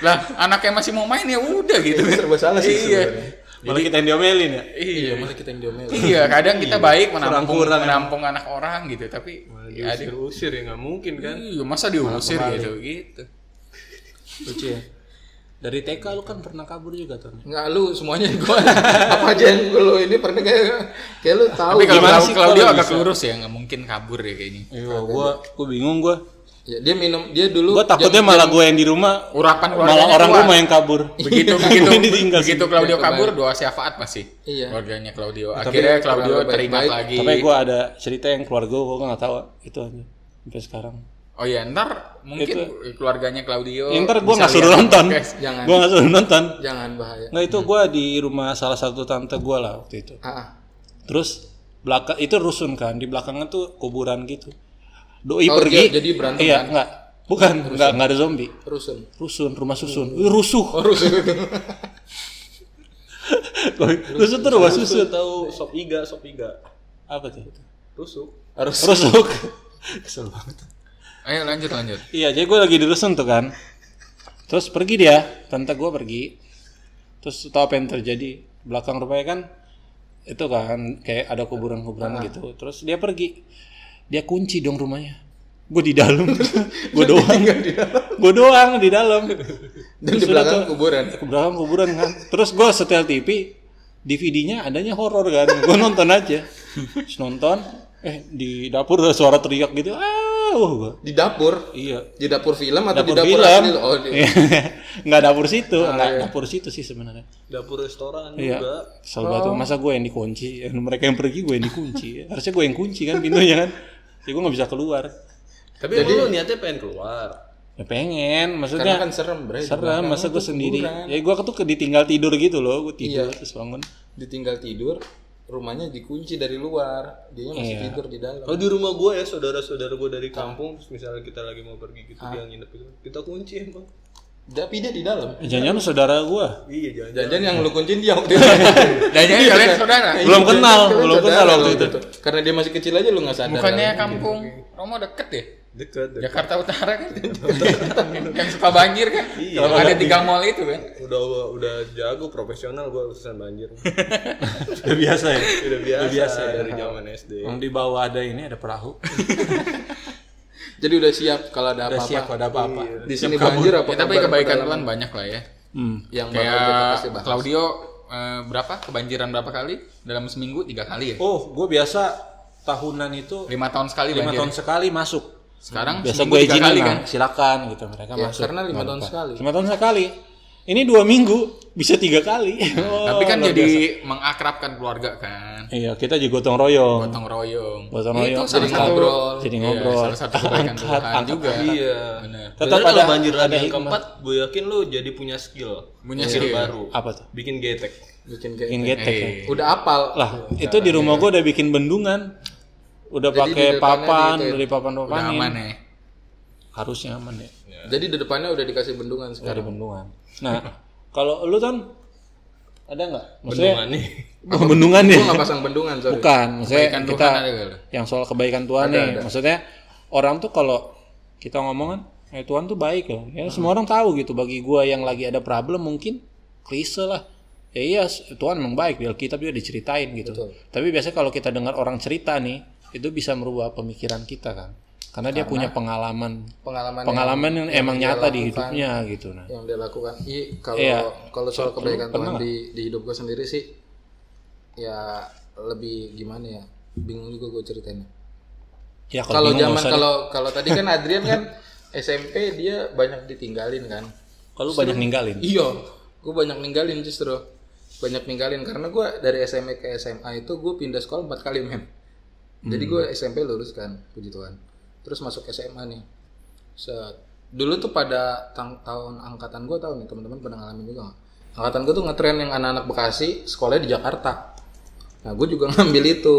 lah anaknya masih mau main ya udah gitu kan. serba salah sih Iya. sebenarnya. Malah kita yang diomelin ya. Iya. malah kita yang diomelin Iya, kadang kita baik menampung Kurang-kurang menampung anak orang gitu, tapi ya diusir ya nggak mungkin kan iya, masa diusir gitu gitu. Lucu ya. Dari TK lu kan pernah kabur juga tuh. Enggak lu semuanya gua apa aja yang lu ini pernah kayak kayak lu tahu Tapi kalau gimana Clau- sih Claudio kalau agak bisa? lurus ya, nggak mungkin kabur ya kayaknya. Iya, gua gua bingung gua. Ya, dia minum dia dulu Gua takutnya malah gua yang di rumah Urapan malah orang kuat. rumah yang kabur. Begitu begitu begitu Claudio kabur doa syafaat pasti. Iya. Keluarganya Claudio. Tapi Akhirnya kalau Claudio teringat lagi. Tapi gua ada cerita yang keluarga gua gua nggak tahu itu aja sampai sekarang. Oh iya, ntar mungkin keluarganya Claudio. Yang ntar gua bisa nggak suruh lihat nonton. jangan Gua nggak suruh nonton. jangan bahaya Nggak itu gua di rumah salah satu tante gua lah waktu itu. ah, ah. Terus belakang itu rusun kan, di belakangnya tuh kuburan gitu. Doi Oh, pergi. dia- jadi berantem Iya, kan? enggak. Bukan, enggak enggak ada zombie. rusun Rusun, rumah susun. Rusuh. oh rusun itu rusuh tuh rumah Susu susun. tahu sop iga sop iga Apa tuh? rusuk harus Rusuk. Kesel banget. Ayo lanjut lanjut. Iya, jadi gue lagi di rusun tuh kan. Terus pergi dia, tante gue pergi. Terus tahu apa yang terjadi? Belakang rumahnya kan itu kan kayak ada kuburan-kuburan gitu. Terus dia pergi. Dia kunci dong rumahnya. Gue di dalam. gue doang. gue doang di dalam. dan di belakang kuburan Ke belakang kuburan kan. Terus gue setel TV, DVD-nya adanya horor kan. Gue nonton aja. Terus nonton, eh di dapur ada suara teriak gitu. Ah, gua. di dapur Iya. di dapur film atau Dapur di dapur film. asli oh di, nggak dapur situ, Ah, nggak iya. dapur situ sih sebenarnya. dapur restoran Iya. juga banget tuh. masa gue yang dikunci, yang mereka yang pergi gue yang dikunci. Harusnya gue yang kunci kan pintunya kan. Ya gue nggak bisa keluar. tapi emang lu niatnya pengen keluar Ya pengen, karena maksudnya kan serem bre di serem. Masa gue sendiri. kuburan. Ya gue tuh ke- ditinggal tidur gitu loh, gue tidur Iya. terus bangun. ditinggal tidur rumahnya dikunci dari luar dia masih Iya. tidur di dalam Kalau di rumah gue ya saudara-saudara gue dari kampung, terus misalnya kita lagi mau pergi gitu dia nginep gitu, kita kunci emang. Tapi dia di dalam Jangan-jangan saudara gua. Iya jangan. jangan yang lu kunciin dia waktu itu Dan jadi kalian saudara. Belum kenal, belum kenal waktu itu. karena dia masih kecil aja lu nggak sadar Bukannya kampung Romo deket ya? Dekat. dekat. Jakarta Utara kan? yang suka banjir kan? Kalau ada tiga mall itu kan? Udah udah jago profesional gue urusan banjir. Udah biasa ya. udah biasa, dari zaman SD. Yang di bawah ada ini ada perahu. Jadi udah siap kalau ada apa-apa siap ada apa-apa. di sini banjir apa Ya, tapi kebaikan? Tuhan banyak lah ya. Hmm. yang Kayak pasti bahas Claudio eh, berapa kebanjiran berapa kali dalam seminggu tiga kali ya? Oh, gue biasa tahunan itu Lima tahun sekali lima banjir. tahun sekali masuk. Sekarang Biasa gue izinin kali kan? silakan gitu mereka Ya, masuk. karena lima tahun sekali. Lima tahun sekali. Ini dua minggu bisa tiga kali. Oh, Tapi kan jadi biasa. mengakrabkan keluarga kan. Iya, kita juga gotong royong. Gotong royong. Gotong Itu royong. salah Jadi satu ngobrol. Jadi Iya, ngobrol. salah satu kebaikan Angkat, angkat. juga. Iya. Benar. Tetap ada- banjir lagi ada yang keempat, gue yakin lu jadi punya skill. Punya skill skill. baru. Apa tuh? Bikin getek. bikin kayak Bikin getek ya. Eh, udah apal Lah, itu di rumah gue udah bikin bendungan. Udah pakai papan, dari udah papan-papanin. aman ya. Harusnya aman ya. jadi di depannya udah dikasih bendungan sekarang bendungan. Nah, kalau lu kan ada nggak? Maksudnya Bendungan nih. oh, bendungan ya? gua nggak pasang bendungan sorry Bukan, maksudnya Kebaikan kita Tuhan ada gak? yang soal kebaikan Tuhan nih. Maksudnya orang tuh kalau kita ngomong kan, eh Tuhan tuh baik loh. Ya semua orang tahu gitu. Bagi gua yang lagi ada problem mungkin klise lah. Ya iya, Tuhan memang baik di Alkitab juga diceritain gitu. Betul. Tapi biasanya kalau kita dengar orang cerita nih, itu bisa merubah pemikiran kita kan. Karena dia punya pengalaman. pengalaman pengalaman yang, emang dia nyata di hidupnya gitu nah. yang dia lakukan. Iya kalau Iya. kalau soal kebaikan Tuhan di di hidup gue sendiri sih ya lebih gimana ya bingung juga gue ceritainnya. Ya kalau zaman kalau kalau tadi kan Adrian kan SMP dia banyak ditinggalin kan. Kalau banyak ninggalin. iya gue banyak ninggalin justru. Banyak ninggalin karena gue dari SMP ke SMA itu gue pindah sekolah empat kali men jadi gue SMP lulus kan puji Tuhan terus masuk SMA nih Set. dulu tuh pada tahun angkatan gue tahu nih teman-teman pernah ngalamin juga nggak? angkatan gue tuh ngetren yang anak-anak Bekasi sekolahnya di Jakarta nah gue juga ngambil itu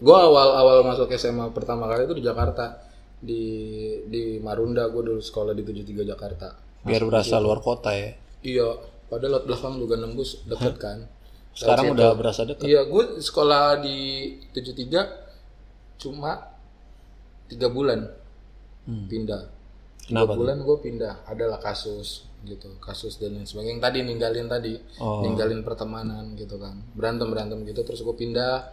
gue awal-awal masuk SMA pertama kali itu di Jakarta di di Marunda gue dulu sekolah di 73 Jakarta Biar berasa luar kota ya. Iya, padahal laut belakang juga nembus deket kan. Sekarang udah berasa dekat. Iya, gue sekolah di 73 cuma tiga bulan pindah. Tiga Kenapa bulan gue pindah, adalah kasus gitu, kasus dan lain sebagainya. Yang tadi ninggalin tadi, Oh. ninggalin pertemanan gitu kan, berantem berantem gitu. Terus gue pindah,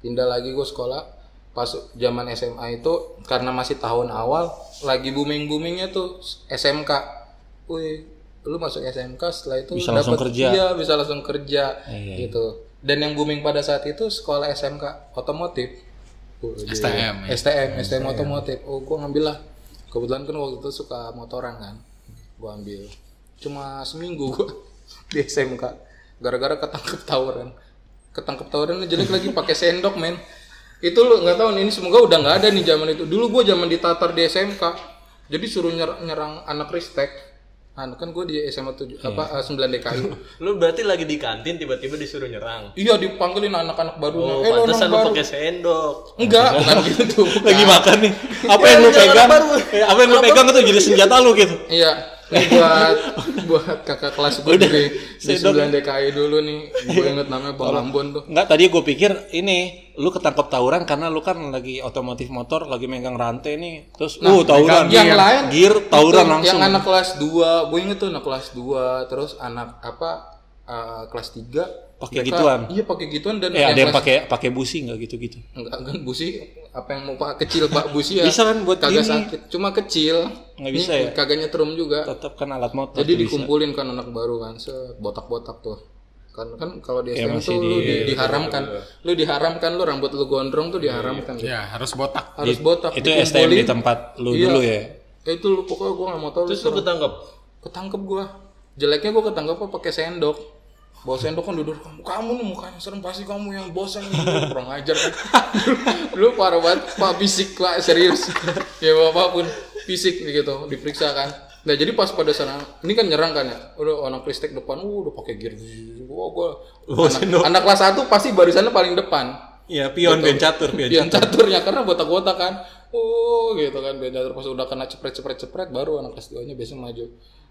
pindah lagi gue sekolah. Pas zaman SMA itu karena masih tahun awal, lagi booming boomingnya tuh SMK. Wih, lu masuk SMK setelah itu Bisa langsung dapet- kerja. Iya, bisa langsung kerja Iya, gitu. Dan yang booming pada saat itu sekolah SMK otomotif. STM, ya? STM, STM otomotif. Oh, gua ngambil lah. Kebetulan kan waktu itu suka motoran kan. Gua ambil. Cuma seminggu gua di SMK. Gara-gara ketangkep tawuran. Ketangkep tawuran jelek lagi pakai sendok, men. Itu lu nggak tahu nih, ini semoga udah nggak ada nih zaman itu. Dulu gua zaman ditatar di SMK. Jadi suruh nyer- nyerang anak ristek. Anu kan gue di SMA 7 apa eh, 9 DKI. Lu berarti lagi di kantin tiba-tiba disuruh nyerang. Iya dipanggilin anak-anak baru. Oh, eh pantesan lu pakai sendok. Enggak, bukan gitu. bukan. Lagi makan nih. Apa yang lu pegang? Eh, Apa yang lu pegang itu jadi senjata lu gitu. Iya. Ini buat buat kakak kelas gue di, di 9 DKI dulu nih. Gue inget namanya Bang Ambon tuh. Enggak, tadi gue pikir ini lu ketangkep tawuran karena lu kan lagi otomotif motor, lagi megang rantai nih. Terus, uh tawuran. Yang lain gear tawuran itu langsung. Yang anak kelas 2, gue inget tuh anak kelas 2, terus anak apa eh, kelas 3 Pakai gituan? Iya, pakai gituan dan Eh ada yang pakai pakai busi nggak gitu-gitu? Enggak kan busi apa yang mau pak kecil pak busi ya Bisa kan buat kagak gini. sakit cuma kecil Nggak bisa Ini ya? kagak nyetrum juga Tetap kan alat motor. Jadi tuh bisa. dikumpulin kan anak baru kan, botak-botak tuh. Kan kan kalau di Ya, SM masih tuh lu di- di, diharamkan. Lu diharamkan lu rambut lu gondrong tuh diharamkan. gitu. Ya, harus botak. Harus botak. Itu STM di dikumpulin. tempat lu Iya. dulu ya. Eh, itu lu pokoknya gua gak mau tahu Terus lu lu ketangkep. ketangkep gua. Jeleknya gua ketangkep apa pakai sendok. Bawa sendok kan duduk kamu kamu nih mukanya serem pasti kamu yang bosan kurang ajar. Kan. lu parah banget Pak fisik Pak serius. ya apa pun fisik gitu diperiksa kan. Nah jadi pas pada sana, ini kan nyerang kan ya, udah anak kristek depan, uh, udah pakai gear, gua gua anak, anak kelas satu pasti barisannya paling depan, Iya, pion pion catur, pion pion caturnya karena botak-botak kan, oh gitu kan, pion catur pas udah kena cepret cepret cepret baru anak kelas 2 nya biasanya maju,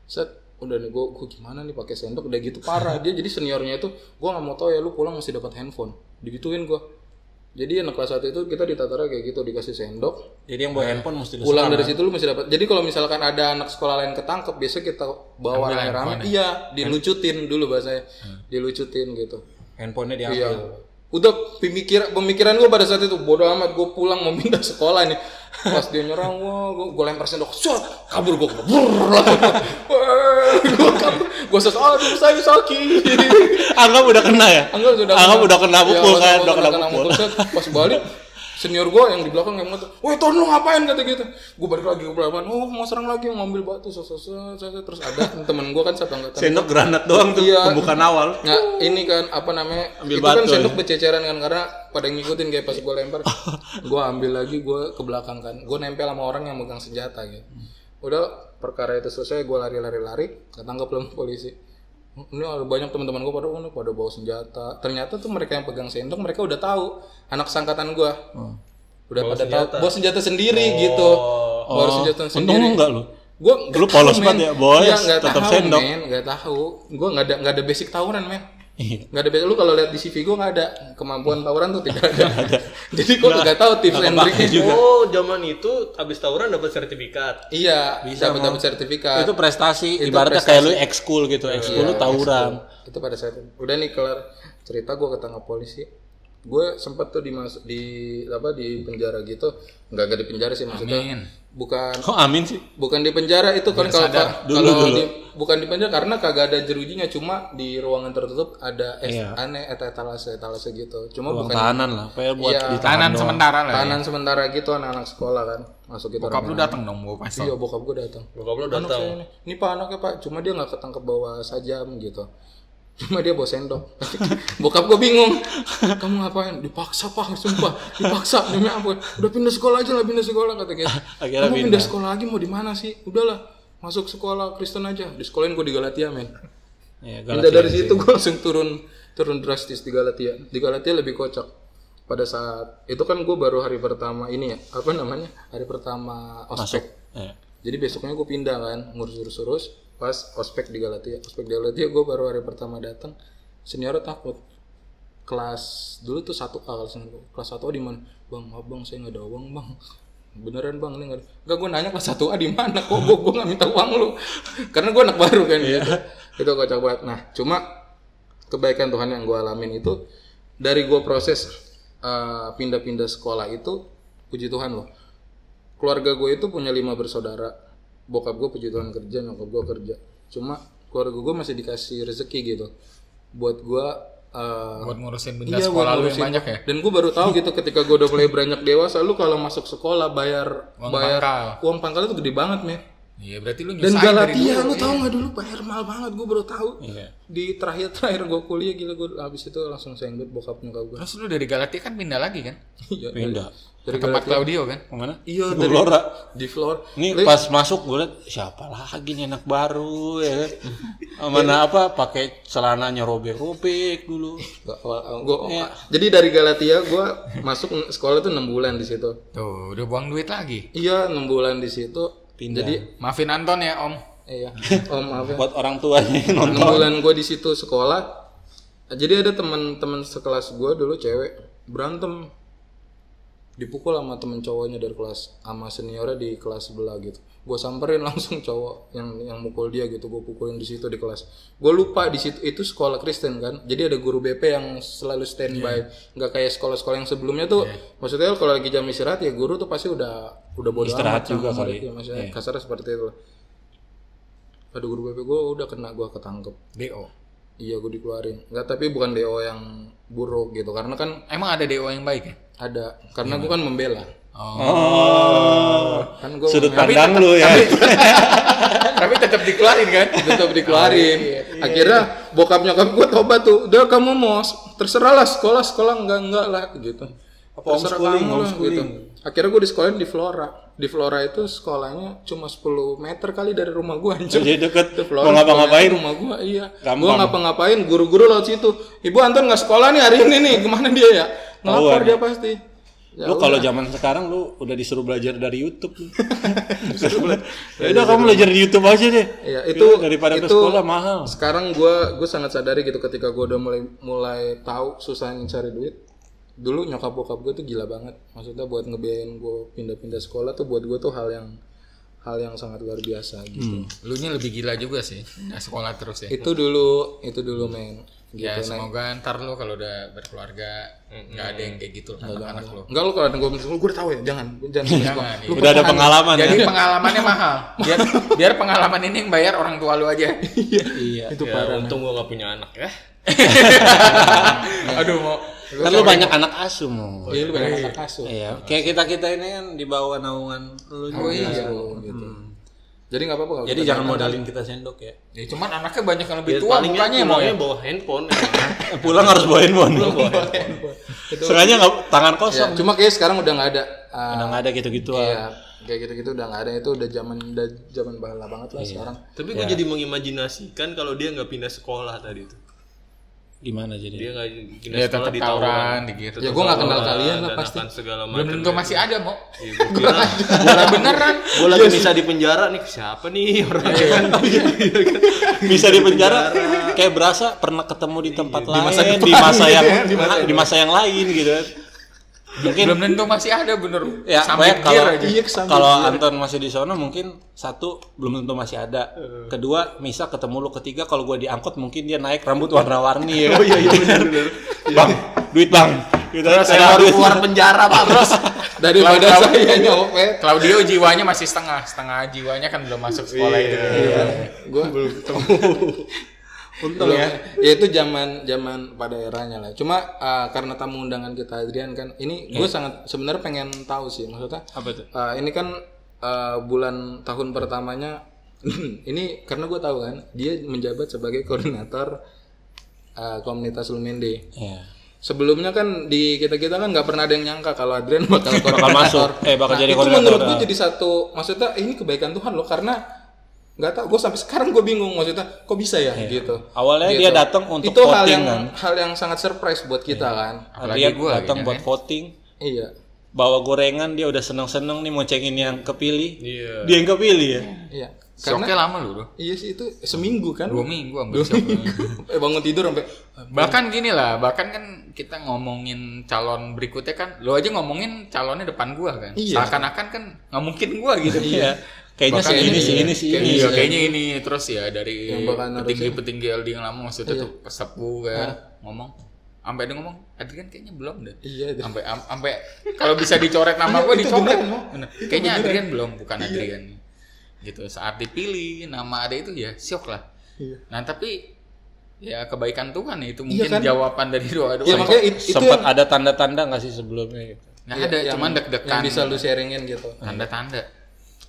set udah nih gua, gua gimana nih pakai sendok udah gitu parah dia jadi seniornya itu gua nggak mau tahu ya lu pulang masih dapat handphone, digituin gua, jadi anak kelas satu itu kita ditatara kayak gitu dikasih sendok, Jadi yang bawa handphone mesti lu pulang dari situ lu masih dapat. Jadi kalau misalkan ada anak sekolah lain ketangkep, biasa kita bawa rame-rame. Iya, dilucutin dulu bahasanya. Dilucutin gitu. handphonenya diambil. Iya. Udah pemikir pemikiran gue pada saat itu bodoh amat gue pulang mau pindah sekolah nih. Pas dia nyerang gua, gua, gua lempar sendok, shot, kabur gua kabur. gua kabur. Gua ses, aduh saya sakit. Anggap udah kena ya? Anggap sudah Anggap udah kena pukul Iya, kan, udah kena pukul. Pas balik senior gue yang di belakang yang ngomong woi Ton lu ngapain kata gitu gue balik lagi ke belakang oh mau serang lagi ngambil batu set. terus ada temen gue kan satu angkatan Sendok granat doang tuh Iya. pembukaan awal. Nah, ini kan apa namanya? Ambil itu kan batu sendok bececeran kan karena pada ngikutin kayak pas gue lempar. gue ambil lagi gue ke belakang kan. Gue nempel sama orang yang megang senjata gitu. Udah perkara itu selesai gue lari-lari-lari ketangkep belum polisi. Ini ada banyak teman-teman gue pada oh, pada bawa senjata. Ternyata tuh mereka yang pegang sendok mereka udah tahu anak sangkatan gue. Udah pada tahu bawa senjata sendiri gitu. Bawa senjata Untung sendiri. lu enggak lu. Gue Lu polos banget ya, boys. Nggak Tetap tahu, sendok. men. Nggak tahu. Gue nggak ada nggak ada basic tawuran, men. Iya. Nggak ada basic. Lu kalau lihat di CV gue nggak ada kemampuan tawuran tuh tidak ada. Jadi gue nggak tahu tips and triknya. Oh, zaman itu habis tawuran dapat sertifikat. Iya, bisa dapat dapat sertifikat. Itu prestasi, Itu ibaratnya prestasi. kayak lu ekskul gitu. Ekskul lu Iya, tawuran. itu pada saat itu. udah nih kelar cerita gue ketangkap polisi gue sempet tuh dimasuk di apa di penjara gitu nggak gak di penjara sih maksudnya Amin. bukan Kok amin sih? bukan di penjara itu kan kalau Dulu, kalau dulu. di, bukan di penjara karena kagak ada jerujinya cuma di ruangan tertutup ada es Iya. aneh eta etalase etalase gitu cuma Ruang bukan tahanan lah. Kayak buat Iya. Tahanan doang. sementara lah. ya. tahanan sementara gitu anak-anak sekolah kan masuk gitu Bokap lu datang dong gua pasti. iya bokap gue datang Bokap anak datang. ini ini pak anaknya pak cuma dia nggak ketangkep bawa sajam gitu cuma dia bawa sendok bokap gue bingung kamu ngapain dipaksa pak sumpah dipaksa demi apa udah pindah sekolah aja lah pindah sekolah kata gitu Akhirnya kamu pindah pindah. sekolah lagi mau di mana sih udahlah masuk sekolah Kristen aja. Di sekolahin gue di Galatia men. Iya, pindah Galatia dari situ gue langsung turun turun drastis di Galatia. Di Galatia lebih kocak. Pada saat itu kan gue baru hari pertama ini ya apa namanya? Hari pertama ospek. Iya. jadi besoknya gue pindah kan ngurus-urus pas ospek di Galatia. Ospek di Galatia gue baru hari pertama datang. Senior takut. Kelas dulu tuh satu A kelas satu kelas satu di mana? Bang maaf bang saya nggak ada uang bang beneran bang ini nggak gue nanya kelas satu A di mana kok gue gue nggak minta uang lu? Karena gue anak baru kan gitu. Itu kocak banget. Nah cuma kebaikan Tuhan yang gue alamin itu dari gue proses eh, pindah-pindah sekolah itu puji Tuhan loh. Keluarga gue itu punya lima bersaudara. Bokap gue puji Tuhan kerja nyokap gue kerja. Cuma keluarga gue masih dikasih rezeki gitu. Buat gue eh, Buat ngurusin benda iya, sekolah buat lu ngurusin. yang banyak ya. dan gue baru tahu gitu ketika gue udah mulai beranjak dewasa lu kalau masuk sekolah bayar Uang bayar pangkal. uang pangkal itu gede banget men Iya, berarti lu dan dari Galatia dulu. lu tahu nggak dulu bayar mahal banget gue baru tahu Iya. di terakhir terakhir gue kuliah gila gue habis itu langsung senggut bokap nyokap gue Terus lu dari Galatia kan pindah lagi kan? iya Pindah. Dari Tempat Claudio kan? Ke mana? iya Di dari Gelora. di floor Ini pas masuk gue liat siapa lagi nih anak baru ya kan. Mana apa pakai celananya robek-robek dulu. Gak, gua, Jadi dari Galatia gue masuk sekolah tuh enam bulan di situ. Tuh, udah buang duit lagi. Iya enam bulan di situ. Pindah. Jadi Maafin Anton ya, Om. iya. Oh maaf ya. Buat orang tuanya nonton. Enam bulan gue di situ sekolah. Jadi ada teman-teman sekelas gue dulu cewek berantem dipukul sama temen cowoknya dari kelas sama seniornya di kelas sebelah gitu. Gue samperin langsung cowok yang yang mukul dia gitu gue pukulin di situ di kelas. Gue lupa di situ itu sekolah Kristen kan? Jadi ada guru BP yang selalu standby. Nggak kayak sekolah-sekolah yang sebelumnya tuh maksudnya kalau lagi jam istirahat ya guru tuh pasti udah udah bodo Istirahat amat juga kali. ya, maksudnya kasarnya seperti itu lah ada guru BP gue udah kena gue ketangkep. DO. Iya gue dikeluarin nggak tapi bukan DO yang buruk gitu karena kan Emang ada DO yang baik ya? ada karena gue kan membela Oh. kan gue Sudut pandang lu ya. Tapi tetap dikeluarin kan? tetap dikeluarin akhirnya bokap nyokap gue tobat tuh udah kamu mau terserah lah sekolah sekolah enggak enggak lah gitu Apa Terserah homeschooling, kamu lah, homeschooling. gitu. Akhirnya gue di sekolahin di Flora di Flora itu sekolahnya cuma 10 meter kali dari rumah gue anjir Jadi deket. Itu Flora, Mau ngapa-ngapain? rumah gue iya gue ngapa-ngapain guru-guru lewat situ ibu Anton nggak sekolah nih hari ini nih ke mana dia ya ngelapor dia pasti Ya lu kalau zaman sekarang lu udah disuruh belajar dari YouTube lu. ya udah kamu belajar di YouTube aja deh. Iya, Ya, itu daripada ke itu sekolah mahal. Sekarang gue gue sangat sadari gitu ketika gue udah mulai mulai tahu susahnya cari duit. Dulu nyokap bokap gue tuh gila banget. Maksudnya buat ngebiayain gue pindah-pindah sekolah tuh buat gue tuh hal yang hal yang sangat luar biasa gitu. Lu nya lebih gila juga sih. Nah, sekolah terus ya. Itu dulu itu dulu men. Gitu. Ya semoga ntar lu kalau udah berkeluarga nggak ada yang kayak gitu anak-anak lu. Enggak lu kalau ada gue gue udah tahu ya jangan jangan Jangan, Lu Udah ada pengalaman Jadi ya. pengalamannya mahal. Biar biar pengalaman ini yang bayar orang tua lu aja. Iya. itu Ya, parah. untung gua gak punya anak ya. Aduh mau Kan lu banyak anak asuh mau. Iya lu banyak anak asuh. Iya, kayak kita kita ini kan di bawah naungan lu. Oh juga. iya gitu. Jadi nggak apa-apa kalau Jadi jangan modalin kita sendok ya. Ya cuman anaknya banyak yang lebih Ya, tua mukanya mau ya. bawa handphone. Pulang harus bawa handphone. Sengaja nggak tangan Ya, kosong. cuma kayak sekarang udah nggak ada. ah, Udah nggak ada gitu-gitu. Iya, kayak gitu-gitu udah nggak ada itu udah zaman udah zaman bahala banget lah sekarang. Tapi gue jadi mengimajinasikan kalau dia nggak pindah sekolah tadi tuh. Gimana jadi? Dia nggak Ya tetap di tawuran gitu. Ya gua nggak kenal kalian lah pasti. segala Belum tentu masih ada, Mo. Iya, gua kira Bola beneran. gue lagi bisa di penjara nih siapa nih orangnya Bisa di penjara kayak berasa pernah ketemu di tempat lain masa di masa yang ya, di masa di masa yang lain gitu kan. Mungkin Belum tentu masih ada bener. ya Sampai kalau aja. Iya, kalau. Anton masih di sana mungkin satu belum tentu masih ada. Kedua, misal ketemu lu ketiga kalau gua diangkut mungkin dia naik rambut warna-warni ya. Oh iya iya benar benar. Bang, duit Bang. Gitu. saya baru keluar penjara pak terus Daripada saya nyopet. Claudio jiwanya masih setengah, setengah jiwanya kan belum masuk sekolah itu. Gue belum ketemu. Untung ya. Ya itu zaman zaman pada eranya lah. Cuma ah, karena tamu undangan kita Adrian kan, ini gue sangat sebenarnya pengen tahu sih maksudnya. Apa tuh? ah, ini kan ah, bulan tahun pertamanya ini karena gue tahu kan dia menjabat sebagai koordinator ah, komunitas Lumende. Iya. Sebelumnya kan di kita kita kan nggak pernah ada yang nyangka kalau Adrian bakal koordinator. masuk. Eh, bakal jadi itu koordinator, menurut gue jadi satu maksudnya ini kebaikan Tuhan loh karena nggak tahu gue sampai sekarang gue bingung maksudnya kok bisa ya gitu. Iya. Awalnya Gitu. dia datang untuk itu hal voting yang kan. hal yang sangat surprise buat kita kan. Apalagi Dia gua datang gitu buat voting, Iya. bawa gorengan dia udah seneng-seneng nih mau cengin yang kepilih. Iya. Dia yang kepilih ya. Iya. Karena Syoknya lama lu, bro. iya sih itu seminggu kan. Dua minggu hampir syok. eh bangun tidur sampai Bahkan gini lah, bahkan kan kita ngomongin calon berikutnya kan, lo aja ngomongin calonnya depan gua kan. Iya. Seakan-akan kan nggak mungkin gua gitu. Iya. Kayaknya sih ini sih iya. ini sih Kayak ini. iya, kayaknya ini terus ya dari petinggi-petinggi LD yang lama maksudnya tuh pesepuh kan ngomong sampai dia ngomong Adrian kayaknya belum deh. Iya, itu. Sampai am- sampai kalau bisa dicoret nama Iya, gua dicoret. Bener. Kayaknya Adrian belum, bukan Adrian. Gitu. Saat dipilih nama ada itu ya syok lah. Iya. Nah, tapi ya kebaikan Tuhan ya, itu mungkin kan? jawaban dari doa-doa. Iya makanya it- itu Sempat yang, ada tanda-tanda nggak sih sebelumnya gitu. Nggak iya, ada, yang- cuman deg-degan. yang bisa lu sharingin gitu. tanda-tanda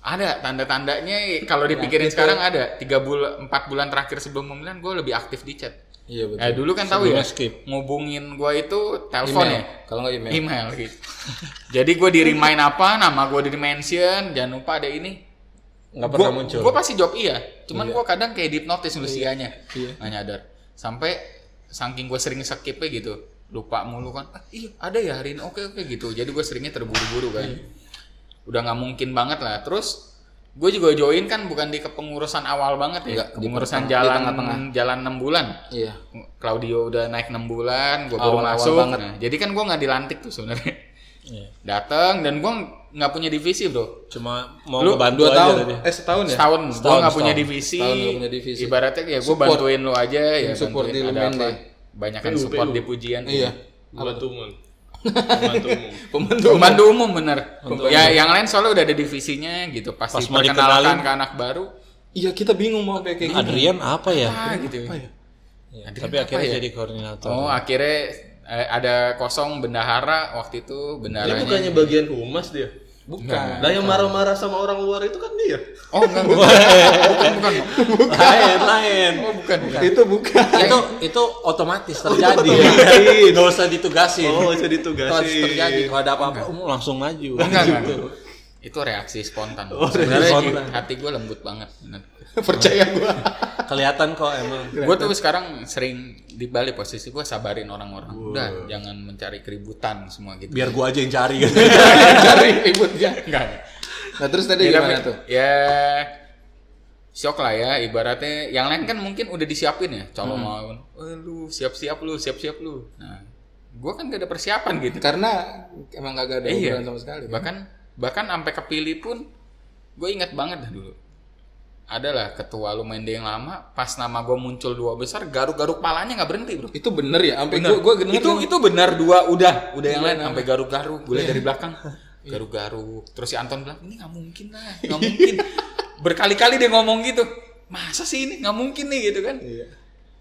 ada tanda-tandanya kalau dipikirin sekarang ada. Tiga bulan empat bulan terakhir sebelum pemilihan gue lebih aktif di chat. Iya betul. eh dulu kan tahu ya skip. ngubungin gue itu telepon ya? Kalau nggak email. email gitu. Jadi gue di remind apa nama gue di mention jangan lupa ada ini. Nggak pernah muncul. gue pasti jawab iya. Cuman gue kadang kayak dipnotis nulis ianya Iya. nggak nyadar. Sampai saking gue sering skipnya gitu lupa mulu kan ah, iya ada ya hari ini. Oke oke gitu. Jadi gue seringnya terburu-buru kan. Iya. Udah nggak mungkin banget lah terus gue juga join kan bukan di kepengurusan awal banget ya Enggak, di kepengurusan jalan tengah-tengah. jalan 6 bulan Iya. Claudio udah naik 6 bulan gue baru Awal-awal masuk banget. Nah, jadi kan gue nggak dilantik tuh sebenarnya Iya. datang dan gue nggak punya divisi bro Cuma mau Lu ngebantu Dua aja tahun. tadi. Eh setahun ya? setahun gue Setahun, nggak punya setahun. divisi Setahun punya divisi. ibaratnya ya gue Support. bantuin lu aja ya support bantuin di ada Lumende. apa banyak kan support di pujian Iya. Pembantu umum. Pembantu umum. Bener Pembantu. ya yang lain soalnya udah ada divisinya gitu pas, Pas mau dikenalin. ke anak baru Iya kita bingung mau kayak gini. Adrian apa ya? ah gitu Apa ya? Iya, Adrian Tapi apa akhirnya ya? jadi koordinator. oh akhirnya eh, ada kosong bendahara waktu itu Dia bendaharanya bukannya bagian humas dia. Bukan. Lah yang marah-marah sama orang luar itu kan dia. Oh enggak enggak. bukan bukan. lain lain Oh bukan bukan. Itu bukan. itu itu otomatis terjadi nggak usah ditugasin Oh, Kalau ditugasin. terjadi kalau ada apa-apa um, langsung maju Enggak enggak. Itu reaksi spontan. Sebenarnya spontan. hati gue lembut banget. bener. Percaya gua. kelihatan kok emang Gue tuh sekarang sering di balik posisi gue sabarin orang-orang. Udah jangan mencari keributan semua gitu. biar gua aja yang cari kan Cari ributnya. enggak. Nah, terus tadi Ya, gimana tapi- tuh? Ya shock lah ya ibaratnya yang lain kan mungkin udah disiapin ya calon mau oh, lu siap-siap lu siap-siap lu nah gue kan gak ada persiapan gitu Karena emang gak ada Iya. obrolan sama sekali. bahkan bahkan sampai kepilih pun gue ingat banget dah dulu. Adalah ketua lu main yang lama pas nama gue muncul dua besar garuk-garuk palanya nggak berhenti bro. Itu bener ya, sampai gua denger itu kan- itu benar dua udah. Udah yang Iya, lain nah. sampai garuk-garuk. Gue dari belakang garuk-garuk. Terus si Anton bilang ini nggak mungkin lah nggak mungkin. Berkali-kali dia ngomong gitu masa sih ini nggak mungkin nih gitu kan. Iya.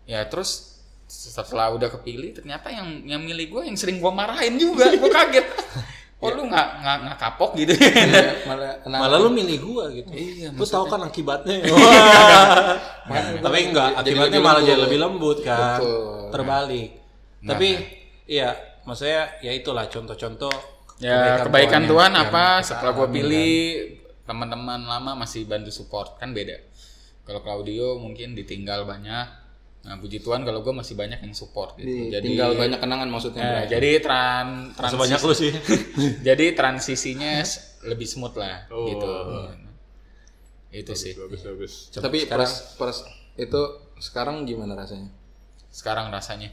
ya terus setelah udah kepilih ternyata yang yang milih gue yang sering gue marahin juga. Gue kaget oh lu nggak nggak nggak kapok gitu Iya, malah kenapa? malah lu milih gua gitu. Iya, lu tahu kan akibatnya. Malah- tapi enggak jadi akibatnya lebih malah lembut. jadi lebih lembut kan. Betul. terbalik. Tapi iya maksudnya ya itulah contoh-contoh ya kebaikan Tuhan yang- apa? Yang setelah alami, pilih teman-teman lama masih bantu support kan beda. Kalau Claudio mungkin ditinggal banyak nah puji Tuhan kalau gue masih banyak yang support gitu Di- jadi tinggal banyak kenangan maksudnya. Nah, Bray. jadi tran transisi, sebanyak lu sih jadi transisinya lebih smooth lah Oh. gitu itu sih Bagus bagus. Tapi pas pas itu sekarang gimana rasanya? sekarang rasanya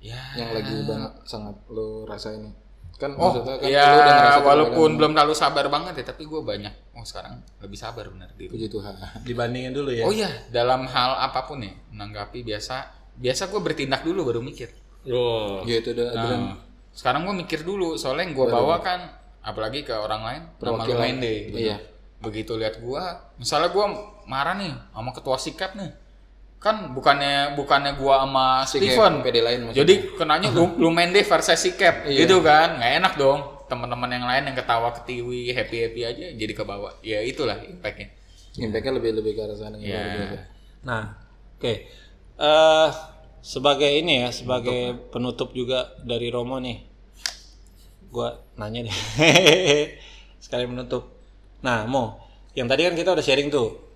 ya Yang lagi banget sangat lu rasain nih. Kan oh maksudnya kan ya lu udah ngerasa walaupun belum terlalu sabar banget ya tapi gue banyak oh sekarang lebih sabar benar di puji Tuhan. dibandingin dulu ya Oh iya, dalam hal apa pun ya, menanggapi biasa, biasa gue bertindak dulu baru mikir. Oh. Ya itu udah Nah, sekarang gue mikir dulu, soalnya yang gue bawa kan, apalagi ke orang lain, nama lu Perwakilan. main deh. Iya. Begitu lihat gue, misalnya gue marah nih sama ketua sikap nih, kan bukannya bukannya gue sama Si Steven, PD lain maksudnya. jadi kenanya lu, lu main deh versus sikap, Iya. gitu kan, nggak enak dong. Teman-teman yang lain yang ketawa ketiwi happy happy aja jadi ke bawah. Ya itulah impactnya. Impact-nya lebih lebih ke arah sana. Ya. luar biasa. Nah, oke. Eh sebagai ini ya, sebagai penutup juga dari Romo nih. Gua nanya deh. Sekali menutup. Nah, Mo, yang tadi kan kita udah sharing tuh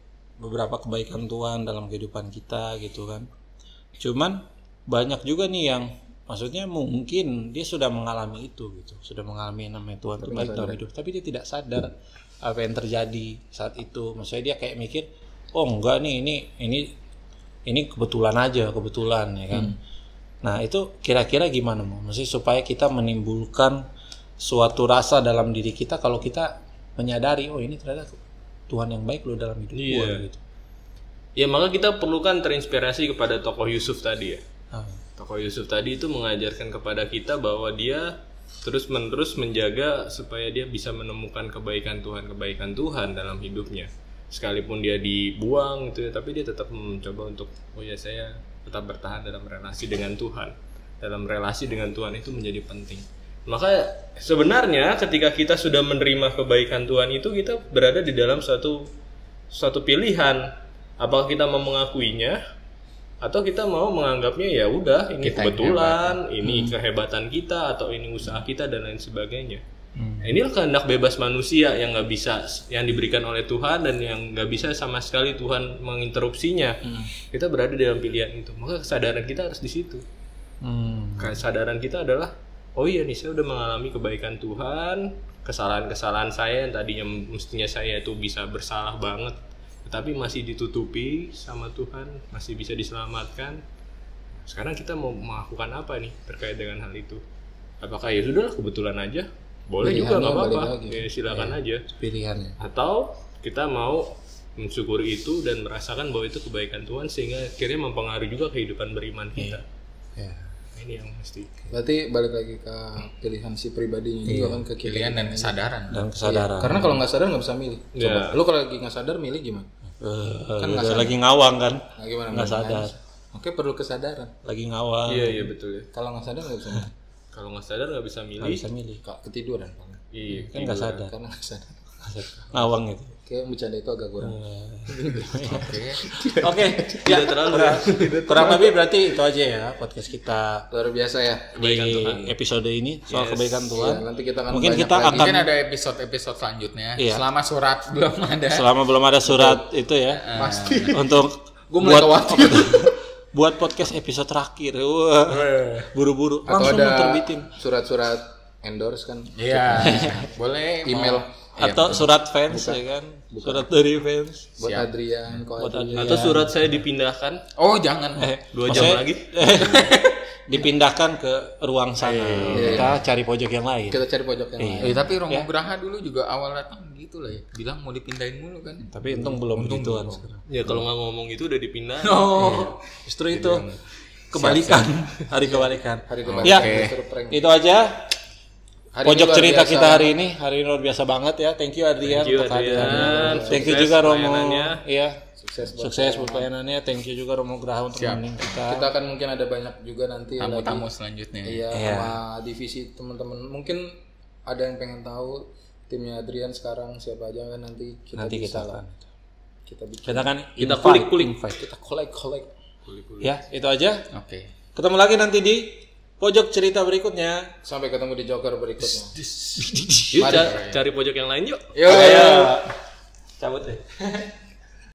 beberapa kebaikan Tuhan dalam kehidupan kita gitu kan. Cuman banyak juga nih yang maksudnya mungkin dia sudah mengalami itu gitu, sudah mengalami namanya Tuhan terbaik dalam hidup, tapi dia tidak sadar apa yang terjadi saat itu. Maksudnya dia kayak mikir, oh enggak nih ini ini ini kebetulan aja, kebetulan ya kan. Nah, itu kira-kira gimana mau? Maksudnya supaya kita menimbulkan suatu rasa dalam diri kita kalau kita menyadari oh ini ternyata Tuhan yang baik loh dalam hidup gua Iya. gitu. Ya maka kita perlukan terinspirasi kepada tokoh Yusuf tadi ya. Ah, Tokoh Yusuf tadi itu mengajarkan kepada kita bahwa dia terus-menerus menjaga supaya dia bisa menemukan kebaikan Tuhan, kebaikan Tuhan dalam hidupnya. Sekalipun dia dibuang gitu ya, tapi dia tetap mencoba untuk oh ya saya tetap bertahan dalam relasi dengan Tuhan. Dalam relasi dengan Tuhan itu menjadi penting. Maka sebenarnya ketika kita sudah menerima kebaikan Tuhan itu kita berada di dalam suatu suatu pilihan. Apakah kita mau mengakuinya atau kita mau menganggapnya ya udah ini Kita kebetulan, ini kehebatan kita atau ini usaha kita dan lain sebagainya. Hmm. Nah, inilah kehendak bebas manusia yang nggak bisa yang diberikan oleh Tuhan dan yang nggak bisa sama sekali Tuhan menginterupsinya. Kita berada dalam pilihan itu. Maka kesadaran kita harus di situ. Hmm. Kesadaran kita adalah oh iya nih saya udah mengalami kebaikan Tuhan, kesalahan-kesalahan saya yang tadinya mestinya saya itu bisa bersalah banget, tetapi masih ditutupi sama Tuhan, masih bisa diselamatkan. Sekarang kita mau melakukan apa nih terkait dengan hal itu? Apakah ya sudahlah kebetulan aja? Boleh juga Pilihannya nggak apa-apa. Ya, silakan aja. Pilihannya. Atau kita mau mensyukuri itu dan merasakan bahwa itu kebaikan Tuhan sehingga akhirnya mempengaruhi juga kehidupan beriman kita. Ya. Nah, ini yang mesti. Berarti balik lagi ke pilihan si pribadinya juga kan ke. Pilihan dan kesadaran. Dan kesadaran. Karena kalau nggak sadar nggak bisa milih. Coba. Ya. Lu kalau lagi nggak sadar milih gimana? Eh, Kan nggak lagi ngawang kan? Nah, gimana? Nggak sadar. Oke perlu kesadaran. Lagi ngawang. Iya iya betul ya. Kalau nggak sadar nggak bisa milih. Kalau nggak sadar nggak bisa Nggak milih. bisa milih. Kak, ketiduran. Iya. kan nggak sadar karena nggak sadar. ngawang itu Kayak bercanda itu agak kurang. Oke. oke ya kurang, kurang lebih berarti itu aja ya podcast kita Luar biasa ya. di episode ini soal kebaikan Iya, Tuhan nanti kita akan mungkin kita lagi. akan Mungkin ada episode-episode selanjutnya. Iya. Selama surat belum ada. selama belum ada surat itu ya pasti. untuk Gue mulai buat khawatir. buat podcast episode terakhir wah buru-buru Atau langsung ada terbitin surat-surat endorse kan. Iya. Boleh. mau- Email atau surat fans ya kan? Surat dari fans. Buat Adrian, buat Adrian. Atau surat saya dipindahkan? Oh jangan. Eh, dua jam lagi. dipindahkan ke ruang sana. kita cari pojok yang lain. Kita cari pojok yang lain. Eh, tapi Romo Graha dulu juga awal datang gitu lah ya. Bilang mau dipindahin mulu kan. tapi untung belum gituan sekarang. Ya kalau nggak ngomong itu udah dipindah. oh justru itu. kebalikan. Hari kebalikan. Hari kemarin ya itu aja Hari pojok cerita biasa. kita hari ini hari ini luar biasa banget ya thank you Adrian Thank you, untuk kehadirannya Adrian. thank you juga Romo iya Sukses buat sukses buat pelayanannya thank you juga Romo Graha untuk nemenin kita Kita akan mungkin ada banyak juga nanti lagi. Tamu-tamu selanjutnya. Iya, Iya. sama divisi teman-teman. Mungkin ada yang pengen tahu timnya Adrian sekarang siapa aja kan nanti kita nanti bisa kita akan Kita bikin. kita kan Kita invite, kulik-kulik. invite. Kita collect collect. ya itu aja Oke. ketemu lagi nanti di pojok cerita berikutnya Sampai ketemu di Joker berikutnya. Yuk ca- cari pojok yang lain yuk. Yo. cabut deh